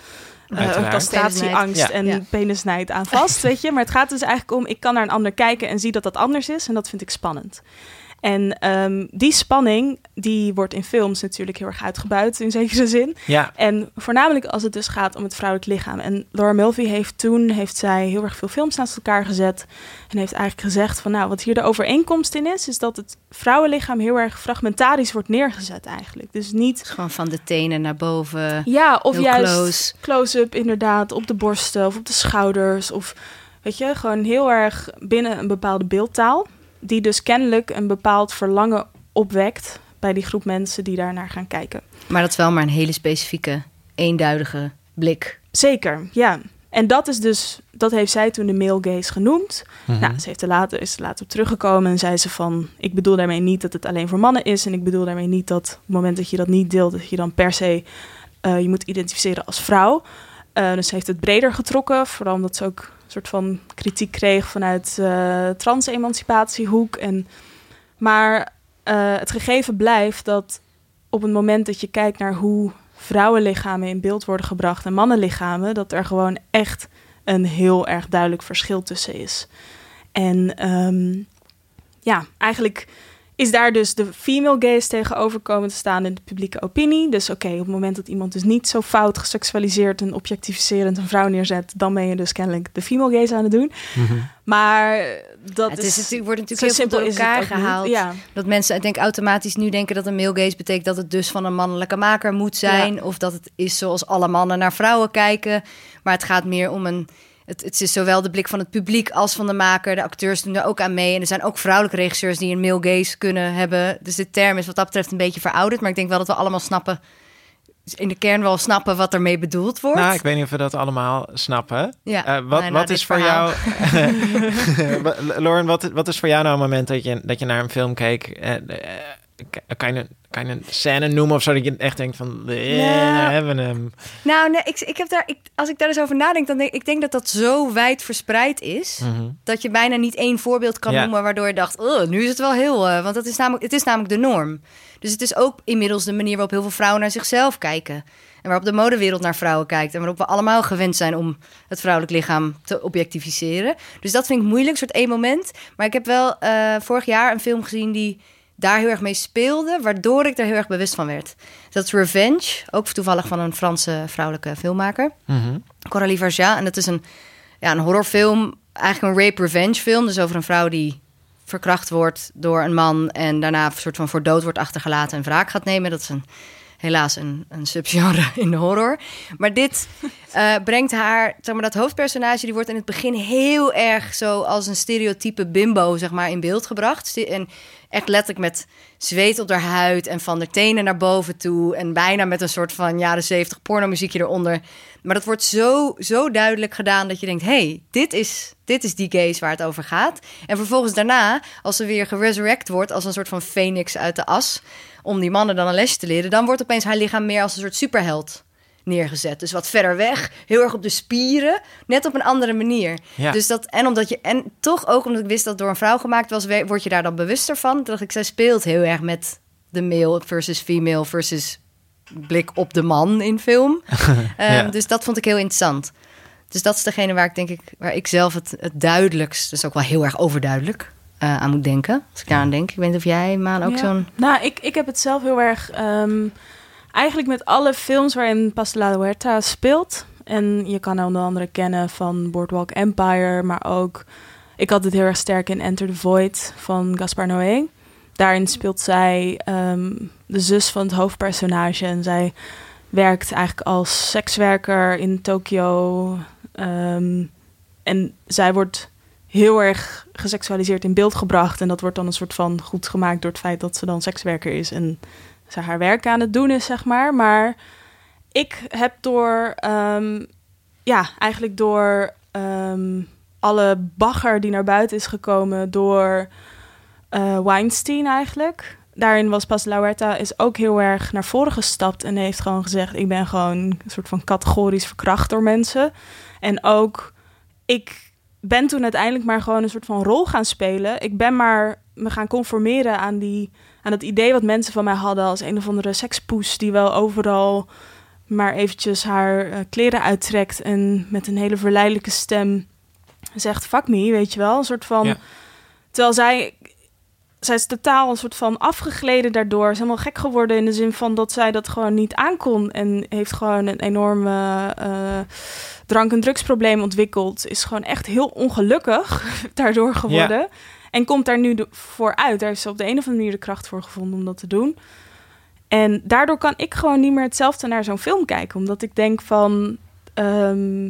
[SPEAKER 5] Uh, castratieangst ja. en ja. penisnijd aan vast, [laughs] weet je. Maar het gaat dus eigenlijk om, ik kan naar een ander kijken en zie dat dat anders is. En dat vind ik spannend. En um, die spanning, die wordt in films natuurlijk heel erg uitgebuit in zekere zin.
[SPEAKER 1] Ja.
[SPEAKER 5] En voornamelijk als het dus gaat om het vrouwelijk lichaam. En Laura Mulvey heeft toen heeft zij heel erg veel films naast elkaar gezet. En heeft eigenlijk gezegd van nou, wat hier de overeenkomst in is, is dat het vrouwenlichaam heel erg fragmentarisch wordt neergezet eigenlijk. Dus niet...
[SPEAKER 4] Gewoon van de tenen naar boven.
[SPEAKER 5] Ja, of juist close-up inderdaad, op de borsten of op de schouders. Of weet je, gewoon heel erg binnen een bepaalde beeldtaal die dus kennelijk een bepaald verlangen opwekt bij die groep mensen die daar naar gaan kijken.
[SPEAKER 4] Maar dat is wel maar een hele specifieke, eenduidige blik.
[SPEAKER 5] Zeker, ja. En dat is dus, dat heeft zij toen de male gaze genoemd. Mm -hmm. Nou, ze heeft er later, is er later op teruggekomen en zei ze van, ik bedoel daarmee niet dat het alleen voor mannen is en ik bedoel daarmee niet dat op het moment dat je dat niet deelt, dat je dan per se uh, je moet identificeren als vrouw. Uh, dus ze heeft het breder getrokken, vooral omdat ze ook soort van kritiek kreeg vanuit uh, trans-emancipatiehoek. En, maar uh, het gegeven blijft dat op het moment dat je kijkt naar hoe vrouwenlichamen in beeld worden gebracht en mannenlichamen, dat er gewoon echt een heel erg duidelijk verschil tussen is. En um, ja, eigenlijk is daar dus de female gaze tegenover komen te staan in de publieke opinie. Dus oké, okay, op het moment dat iemand dus niet zo fout geseksualiseerd en objectificerend een vrouw neerzet, dan ben je dus kennelijk de female gaze aan het doen. Mm -hmm. Maar dat
[SPEAKER 4] ja, het
[SPEAKER 5] is,
[SPEAKER 4] is natuurlijk, wordt natuurlijk heel veel door elkaar gehaald. Ja. Dat mensen, ik denk automatisch nu denken dat een male gaze betekent dat het dus van een mannelijke maker moet zijn. Ja. Of dat het is zoals alle mannen naar vrouwen kijken. Maar het gaat meer om een het, het, is zowel de blik van het publiek als van de maker. De acteurs doen er ook aan mee. En er zijn ook vrouwelijke regisseurs die een male gaze kunnen hebben. Dus de term is wat dat betreft een beetje verouderd. Maar ik denk wel dat we allemaal snappen in de kern wel snappen wat ermee bedoeld wordt.
[SPEAKER 1] Nou, ik weet niet of we dat allemaal snappen.
[SPEAKER 4] Ja,
[SPEAKER 1] uh, wat,
[SPEAKER 4] nou,
[SPEAKER 1] wat is voor jou, [laughs] [laughs] Lauren, wat, wat is voor jou nou een moment dat je, dat je naar een film keek? Uh, uh, kan je, kan je een scène noemen of zo dat je echt denkt van, eh, nou, hebben we hem.
[SPEAKER 4] Nou, nee, ik, ik heb daar, ik, als ik daar eens over nadenk, dan denk ik denk dat dat zo wijd verspreid is, mm -hmm. dat je bijna niet één voorbeeld kan ja. noemen waardoor je dacht, oh, nu is het wel heel, uh, want dat is namelijk, het is namelijk de norm. Dus het is ook inmiddels de manier waarop heel veel vrouwen naar zichzelf kijken. En waarop de modewereld naar vrouwen kijkt. En waarop we allemaal gewend zijn om het vrouwelijk lichaam te objectificeren. Dus dat vind ik moeilijk, soort één moment. Maar ik heb wel uh, vorig jaar een film gezien die daar heel erg mee speelde, waardoor ik er heel erg bewust van werd. Dat is Revenge, ook toevallig van een Franse vrouwelijke filmmaker, mm -hmm. Coralie Verja. En dat is een, ja, een horrorfilm, eigenlijk een rape revenge film. Dus over een vrouw die verkracht wordt door een man en daarna een soort van voor dood wordt achtergelaten en wraak gaat nemen. Dat is een, helaas een, een subgenre [laughs] in de horror. Maar dit uh, brengt haar, zeg maar, dat hoofdpersonage, die wordt in het begin heel erg zo als een stereotype bimbo, zeg maar, in beeld gebracht. En echt letterlijk met zweet op haar huid en van de tenen naar boven toe. En bijna met een soort van jaren zeventig pornomuziekje eronder. Maar dat wordt zo, zo duidelijk gedaan dat je denkt: hey, dit is, dit is die gaze waar het over gaat. En vervolgens daarna, als ze weer geresurrect wordt als een soort van phoenix uit de as. Om die mannen dan een lesje te leren, dan wordt opeens haar lichaam meer als een soort superheld neergezet. Dus wat verder weg, heel erg op de spieren, net op een andere manier.
[SPEAKER 1] Ja.
[SPEAKER 4] Dus dat en omdat je en toch ook omdat ik wist dat het door een vrouw gemaakt was, word je daar dan bewuster van. Toen dacht ik, zij speelt heel erg met de male versus female versus blik op de man in film. [laughs] Ehm. Dus dat vond ik heel interessant. Dus dat is degene waar ik denk ik, waar ik zelf het, het duidelijkst, dus ook wel heel erg overduidelijk, eh, aan moet denken. Als ik daaraan denk. Ik weet niet of jij, Maan, ook
[SPEAKER 5] Ja.
[SPEAKER 4] zo'n...
[SPEAKER 5] Nou, ik, ik heb het zelf heel erg... ehm, eigenlijk met alle films waarin Paz la Huerta speelt... en je kan haar onder andere kennen van Boardwalk Empire... maar ook... Ik had het heel erg sterk in Enter the Void van Gaspar Noé. Daarin speelt zij ehm, de zus van het hoofdpersonage... en zij werkt eigenlijk als sekswerker in Tokio... Ehm, en zij wordt heel erg geseksualiseerd in beeld gebracht. En dat wordt dan een soort van goed gemaakt door het feit dat ze dan sekswerker is en ze haar werk aan het doen is, zeg maar. Maar ik heb door, ehm, ja, eigenlijk door ehm, alle bagger die naar buiten is gekomen door eh, Weinstein eigenlijk. Daarin was Paz de la Huerta is ook heel erg naar voren gestapt en heeft gewoon gezegd: ik ben gewoon een soort van categorisch verkracht door mensen. En ook ik ben toen uiteindelijk maar gewoon een soort van rol gaan spelen. Ik ben maar me gaan conformeren aan, die, aan het idee wat mensen van mij hadden als een of andere sekspoes die wel overal maar eventjes haar eh, kleren uittrekt en met een hele verleidelijke stem zegt fuck me, weet je wel, een soort van
[SPEAKER 1] Ja.
[SPEAKER 5] terwijl zij zij is totaal een soort van afgegleden daardoor. Ze is helemaal gek geworden in de zin van dat zij dat gewoon niet aankon. En heeft gewoon een enorme eh, drank- en drugsprobleem ontwikkeld. Is gewoon echt heel ongelukkig [laughs] daardoor geworden. En komt daar nu voor uit. Daar heeft ze op de een of andere manier de kracht voor gevonden om dat te doen. En daardoor kan ik gewoon niet meer hetzelfde naar zo'n film kijken. Omdat ik denk van... ehm,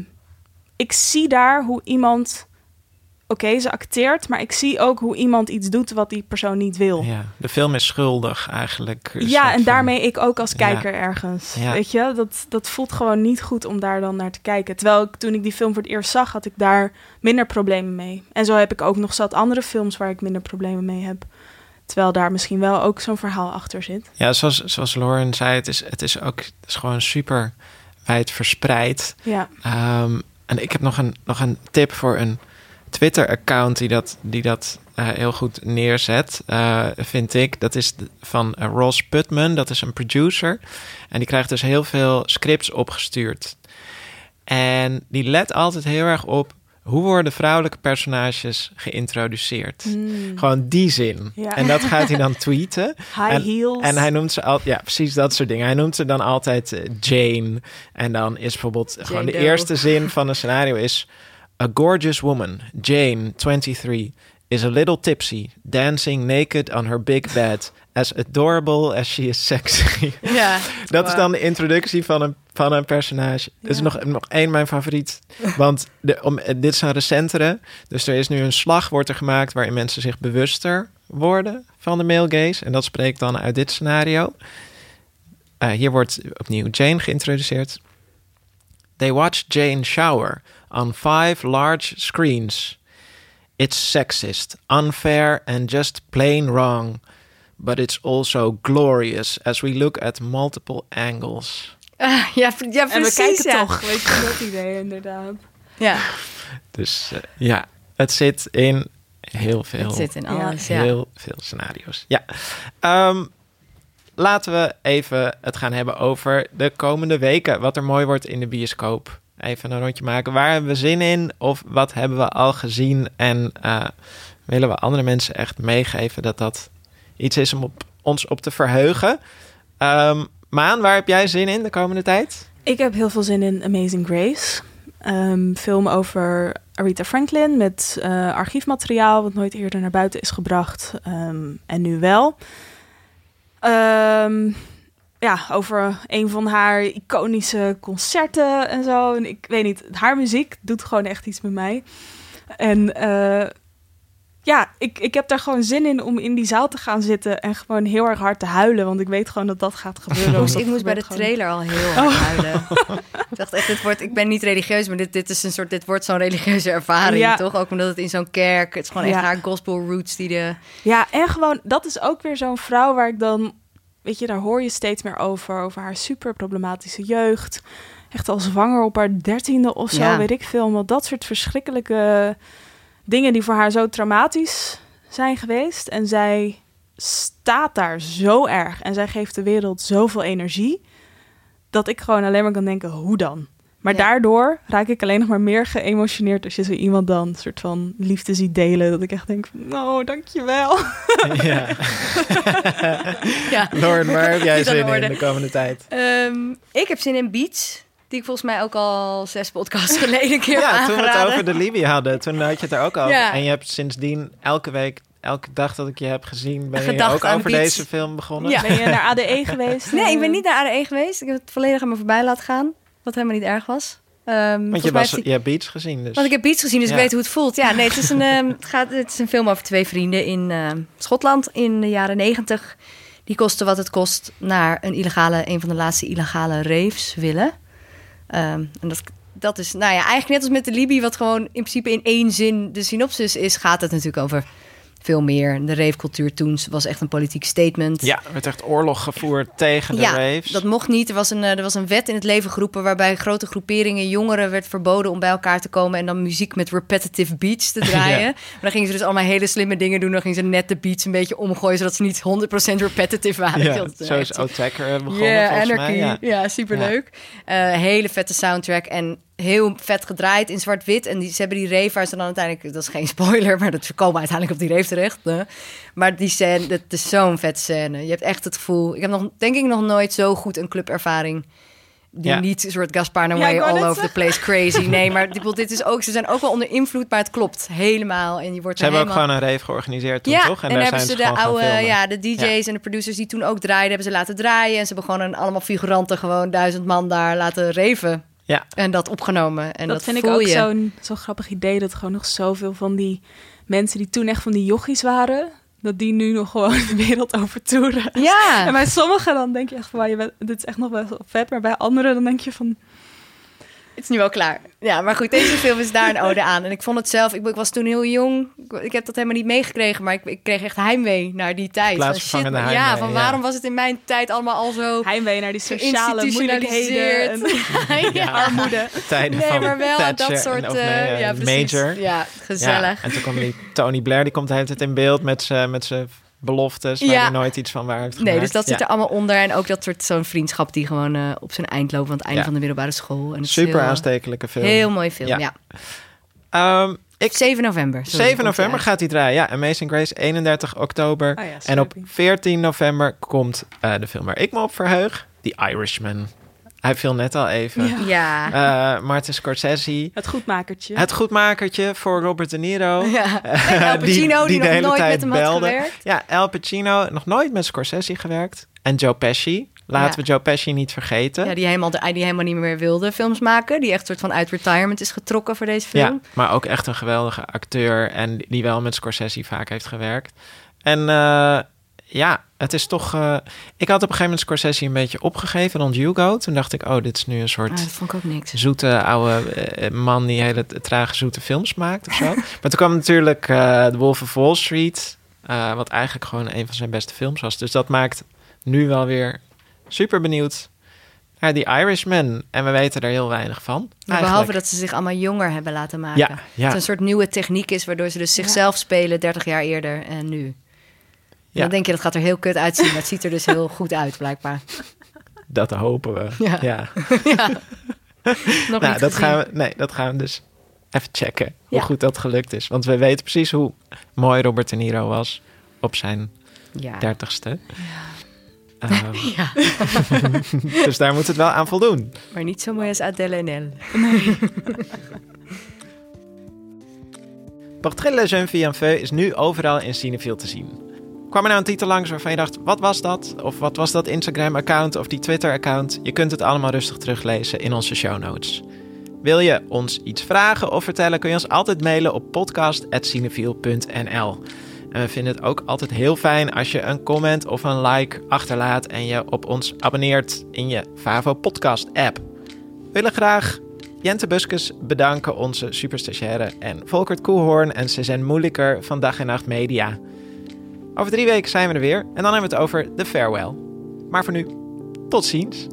[SPEAKER 5] ik zie daar hoe iemand... Oké, ze acteert, maar ik zie ook hoe iemand iets doet wat die persoon niet wil.
[SPEAKER 1] Ja, de film is schuldig eigenlijk.
[SPEAKER 5] Ja, en
[SPEAKER 1] van-
[SPEAKER 5] daarmee ik ook als
[SPEAKER 1] Ja.
[SPEAKER 5] kijker ergens.
[SPEAKER 1] Ja.
[SPEAKER 5] Weet je, dat, dat voelt gewoon niet goed om daar dan naar te kijken. Terwijl ik toen ik die film voor het eerst zag, had ik daar minder problemen mee. En zo heb ik ook nog zat andere films waar ik minder problemen mee heb. Terwijl daar misschien wel ook zo'n verhaal achter zit.
[SPEAKER 1] Ja, zoals, zoals Lauren zei, het is, het is ook het is gewoon super wijd verspreid.
[SPEAKER 5] Ja.
[SPEAKER 1] Ehm, en ik heb nog een, nog een tip voor een Twitter-account die dat, die dat eh, heel goed neerzet, eh, vind ik. Dat is van eh, Ross Putman, dat is een producer. En die krijgt dus heel veel scripts opgestuurd. En die let altijd heel erg op hoe worden vrouwelijke personages geïntroduceerd.
[SPEAKER 5] Mm.
[SPEAKER 1] Gewoon die zin.
[SPEAKER 5] Ja.
[SPEAKER 1] En dat gaat hij dan [laughs] tweeten.
[SPEAKER 5] High
[SPEAKER 1] en,
[SPEAKER 5] heels.
[SPEAKER 1] En hij noemt ze altijd, ja, precies dat soort dingen. Hij noemt ze dan altijd Jane. En dan is bijvoorbeeld gewoon de
[SPEAKER 4] Doe.
[SPEAKER 1] eerste zin van een scenario is: A gorgeous woman, Jane, 23, is a little tipsy, dancing naked on her big bed, [laughs] as adorable as she is sexy. [laughs]
[SPEAKER 4] Ja.
[SPEAKER 1] Dat is dan de introductie van een, van een personage. Er is
[SPEAKER 5] Ja.
[SPEAKER 1] nog, nog één mijn favoriet. Want de, om, eh, dit is een recentere. Dus er is nu een slag wordt er gemaakt... waarin mensen zich bewuster worden van de male gaze. En dat spreekt dan uit dit scenario. Eh, hier wordt opnieuw Jane geïntroduceerd. They watch Jane shower on five large screens. It's sexist, unfair and just plain wrong. But it's also glorious as we look at multiple angles.
[SPEAKER 4] Ah, ja, ja,
[SPEAKER 5] en we
[SPEAKER 4] precies.
[SPEAKER 5] kijken
[SPEAKER 4] ja.
[SPEAKER 5] toch, weet je, dat idee inderdaad.
[SPEAKER 4] Ja,
[SPEAKER 1] Dus eh, ja, het zit in heel veel.
[SPEAKER 4] het zit in alles. Ja.
[SPEAKER 1] Heel veel scenario's. Ja. Ehm, laten we even het gaan hebben over de komende weken. Wat er mooi wordt in de bioscoop. Even een rondje maken. Waar hebben we zin in? Of wat hebben we al gezien? En eh, willen we andere mensen echt meegeven dat dat iets is om op, ons op te verheugen? Ehm, Maan, waar heb jij zin in de komende tijd?
[SPEAKER 5] Ik heb heel veel zin in Amazing Grace. Een film over Aretha Franklin met eh, archiefmateriaal... wat nooit eerder naar buiten is gebracht. ehm, en nu wel. Ehm, ja, over een van haar iconische concerten en zo. En ik weet niet, haar muziek doet gewoon echt iets met mij. En eh, ja, ik, ik heb daar gewoon zin in om in die zaal te gaan zitten en gewoon heel erg hard te huilen. Want ik weet gewoon dat dat gaat gebeuren.
[SPEAKER 4] ik moest bij de trailer al heel [laughs] hard oh. huilen. ik dacht echt, dit wordt, ik ben niet religieus, maar dit, dit is een soort, dit wordt zo'n religieuze ervaring, toch? Ook omdat het in zo'n kerk, het is gewoon echt haar gospel roots die de...
[SPEAKER 5] Ja, en gewoon, dat is ook weer zo'n vrouw waar ik dan, weet je, daar hoor je steeds meer over, over haar super problematische jeugd. Echt al zwanger op haar dertiende of zo, weet ik veel. Want dat soort verschrikkelijke dingen die voor haar zo traumatisch zijn geweest. En zij staat daar zo erg en zij geeft de wereld zoveel energie. Dat ik gewoon alleen maar kan denken, hoe dan? Maar daardoor raak ik alleen nog maar meer geëmotioneerd als je zo iemand dan een soort van liefde ziet delen. Dat ik echt denk, oh, dankjewel. [laughs] Ja.
[SPEAKER 1] ja. Lauren, waar heb jij zin in de komende tijd?
[SPEAKER 4] Um, ik heb zin in Beats. Die ik volgens mij ook al zes podcasts geleden een keer Ja,
[SPEAKER 1] toen we het over de Libië hadden, toen had je het er ook over. Ja. En je hebt sindsdien elke week elke dag dat ik je heb gezien, ben je ook over deze film begonnen.
[SPEAKER 5] Ja. Ben je naar ADE geweest?
[SPEAKER 4] Nee, ik ben niet naar ADE geweest. Ik heb het volledig aan me voorbij laten gaan. Wat helemaal niet erg was.
[SPEAKER 1] Um, Want je, was, je hebt Beats gezien dus.
[SPEAKER 4] Want ik heb Beats gezien, dus ik weet hoe het voelt. Ja, nee, het is een, um, [laughs] het gaat, het is een film over twee vrienden in uh, Schotland in de jaren negentig. Die kosten wat het kost naar een illegale, een van de laatste illegale raves willen. Um, en dat, dat is, nou ja, eigenlijk net als met de Libi, wat gewoon in principe in één zin de synopsis is, gaat het natuurlijk over veel meer. De ravecultuur toen was echt een politiek statement.
[SPEAKER 1] Ja, er werd echt oorlog gevoerd tegen de ja, raves.
[SPEAKER 4] dat mocht niet. Er was, een, eh, er was een wet in het leven geroepen... waarbij grote groeperingen jongeren werd verboden om bij elkaar te komen... en dan muziek met repetitive beats te [laughs] draaien. Maar dan gingen ze dus allemaal hele slimme dingen doen. Dan gingen ze net de beats een beetje omgooien... zodat ze niet 100% repetitive waren.
[SPEAKER 1] Ja, zo is Otaker begonnen yeah, Anarchy. Mij, ja.
[SPEAKER 4] ja, superleuk. Uh, hele vette soundtrack en heel vet gedraaid in zwart-wit. En die, ze hebben die rave waar ze dan uiteindelijk... Dat is geen spoiler, maar dat komen uiteindelijk op die rave terecht. Maar die scène, dat is zo'n vet scène. Je hebt echt het gevoel... Ik heb nog, denk ik nog nooit zo goed een clubervaring die niet een soort Gaspar Noé ja, all over the place crazy. [laughs] Nee, maar dit is ook, ze zijn ook wel onder invloed, maar het klopt helemaal. En je wordt
[SPEAKER 1] ze hebben
[SPEAKER 4] helemaal...
[SPEAKER 1] ook gewoon een rave georganiseerd toen,
[SPEAKER 4] ja,
[SPEAKER 1] toch?
[SPEAKER 4] En, en daar hebben ze, de oude, ja, de DJ's en de producers die toen ook draaiden, hebben ze laten draaien. En ze hebben gewoon een, allemaal figuranten, gewoon duizend man daar laten reven. Ja. En dat opgenomen. En dat, dat
[SPEAKER 5] vind
[SPEAKER 4] ik
[SPEAKER 5] ook zo'n zo grappig idee. Dat gewoon nog zoveel van die mensen die toen echt van die jochies waren. Dat die nu nog gewoon [laughs] de wereld over toeren.
[SPEAKER 4] Ja.
[SPEAKER 5] En bij sommigen dan denk je echt van, je bent, dit is echt nog wel vet. Maar bij anderen dan denk je van,
[SPEAKER 4] het is nu wel klaar. Ja, maar goed, deze film is daar een ode aan. En ik vond het zelf, ik, ik was toen heel jong. Ik, heb dat helemaal niet meegekregen, maar ik, ik kreeg echt heimwee naar die tijd.
[SPEAKER 1] Van, shit, heimwee,
[SPEAKER 4] ja, van waarom was het in mijn tijd allemaal al zo...
[SPEAKER 5] Heimwee naar die sociale moeilijkheden en [laughs] ja. armoede.
[SPEAKER 1] Tijden nee, maar wel dat soort... Of, uh, ja, major.
[SPEAKER 4] Ja, gezellig.
[SPEAKER 1] en toen kwam die Tony Blair, die komt de hele tijd in beeld met zijn beloftes waar ja. nooit iets van waar heeft
[SPEAKER 4] Nee, dus dat zit er allemaal onder. En ook dat soort zo'n vriendschap die gewoon uh, op zijn eind loopt... aan het einde van de middelbare school. En
[SPEAKER 1] Super heel, aanstekelijke film.
[SPEAKER 4] Heel mooi film, ja.
[SPEAKER 1] Um,
[SPEAKER 4] ik, 7 november.
[SPEAKER 1] 7 november gaat hij draaien. Ja, Amazing Grace, 31 oktober. Oh en op 14 november komt uh, de film waar ik me op verheug. The Irishman. Hij viel net al even.
[SPEAKER 4] Ja.
[SPEAKER 1] Uh, Martin Scorsese.
[SPEAKER 5] Het goedmakertje.
[SPEAKER 1] Het goedmakertje voor Robert De Niro.
[SPEAKER 4] Ja. [laughs] El Pacino, die, die, de hele nooit tijd met hem belde. Had gewerkt.
[SPEAKER 1] Ja, El Pacino, nog nooit met Scorsese gewerkt. En Joe Pesci. Laten we Joe Pesci niet vergeten.
[SPEAKER 4] Ja, die helemaal, die helemaal niet meer wilde films maken. Die echt soort van uit retirement is getrokken voor deze film.
[SPEAKER 1] Ja, maar ook echt een geweldige acteur. En die wel met Scorsese vaak heeft gewerkt. En uh, ja, het is toch. Uh, ik had op een gegeven moment Scorsese een beetje opgegeven rond Hugo. Toen dacht ik, oh, dit is nu een soort. Ah,
[SPEAKER 4] dat vond ik ook niks.
[SPEAKER 1] Zoete oude uh, man die hele trage zoete films maakt of zo. [laughs] maar toen kwam natuurlijk uh, The Wolf of Wall Street. wat eigenlijk gewoon een van zijn beste films was. Dus dat maakt nu wel weer super benieuwd naar die Irishman. En we weten er heel weinig van.
[SPEAKER 4] behalve dat ze zich allemaal jonger hebben laten maken. Ja, ja. Het een soort nieuwe techniek is, waardoor ze dus zichzelf spelen 30 jaar eerder en nu. Ja. Dan denk je, dat gaat er heel kut uitzien. Maar het ziet er dus heel goed uit, blijkbaar.
[SPEAKER 1] Dat hopen we. Ja. ja. [laughs] Nog nou, dat gaan we, nee, dat gaan we dus even checken. Hoe goed dat gelukt is. Want we weten precies hoe mooi Robert De Niro was op zijn dertigste. Um, ja. [laughs] [laughs] dus daar moet het wel aan voldoen.
[SPEAKER 4] Maar niet zo mooi als Adèle en Elle.
[SPEAKER 1] Nee. Portrait de Jeune Fille en Feu is nu overal in Cineville te zien. Kwam er nou een titel langs waarvan je dacht, wat was dat? Of wat was dat Instagram-account of die Twitter-account? Je kunt het allemaal rustig teruglezen in onze show notes. Wil je ons iets vragen of vertellen, kun je ons altijd mailen op podcast.cinefiel.nl. En we vinden het ook altijd heel fijn als je een comment of een like achterlaat en je op ons abonneert in je Favo podcast app. We willen graag Jente Buskus bedanken, onze superstagiaire, en Volkert Koelhoorn en Suzanne Moeilijker van Dag en Nacht Media. Over drie weken zijn we er weer en dan hebben we het over The Farewell. Maar voor nu, tot ziens.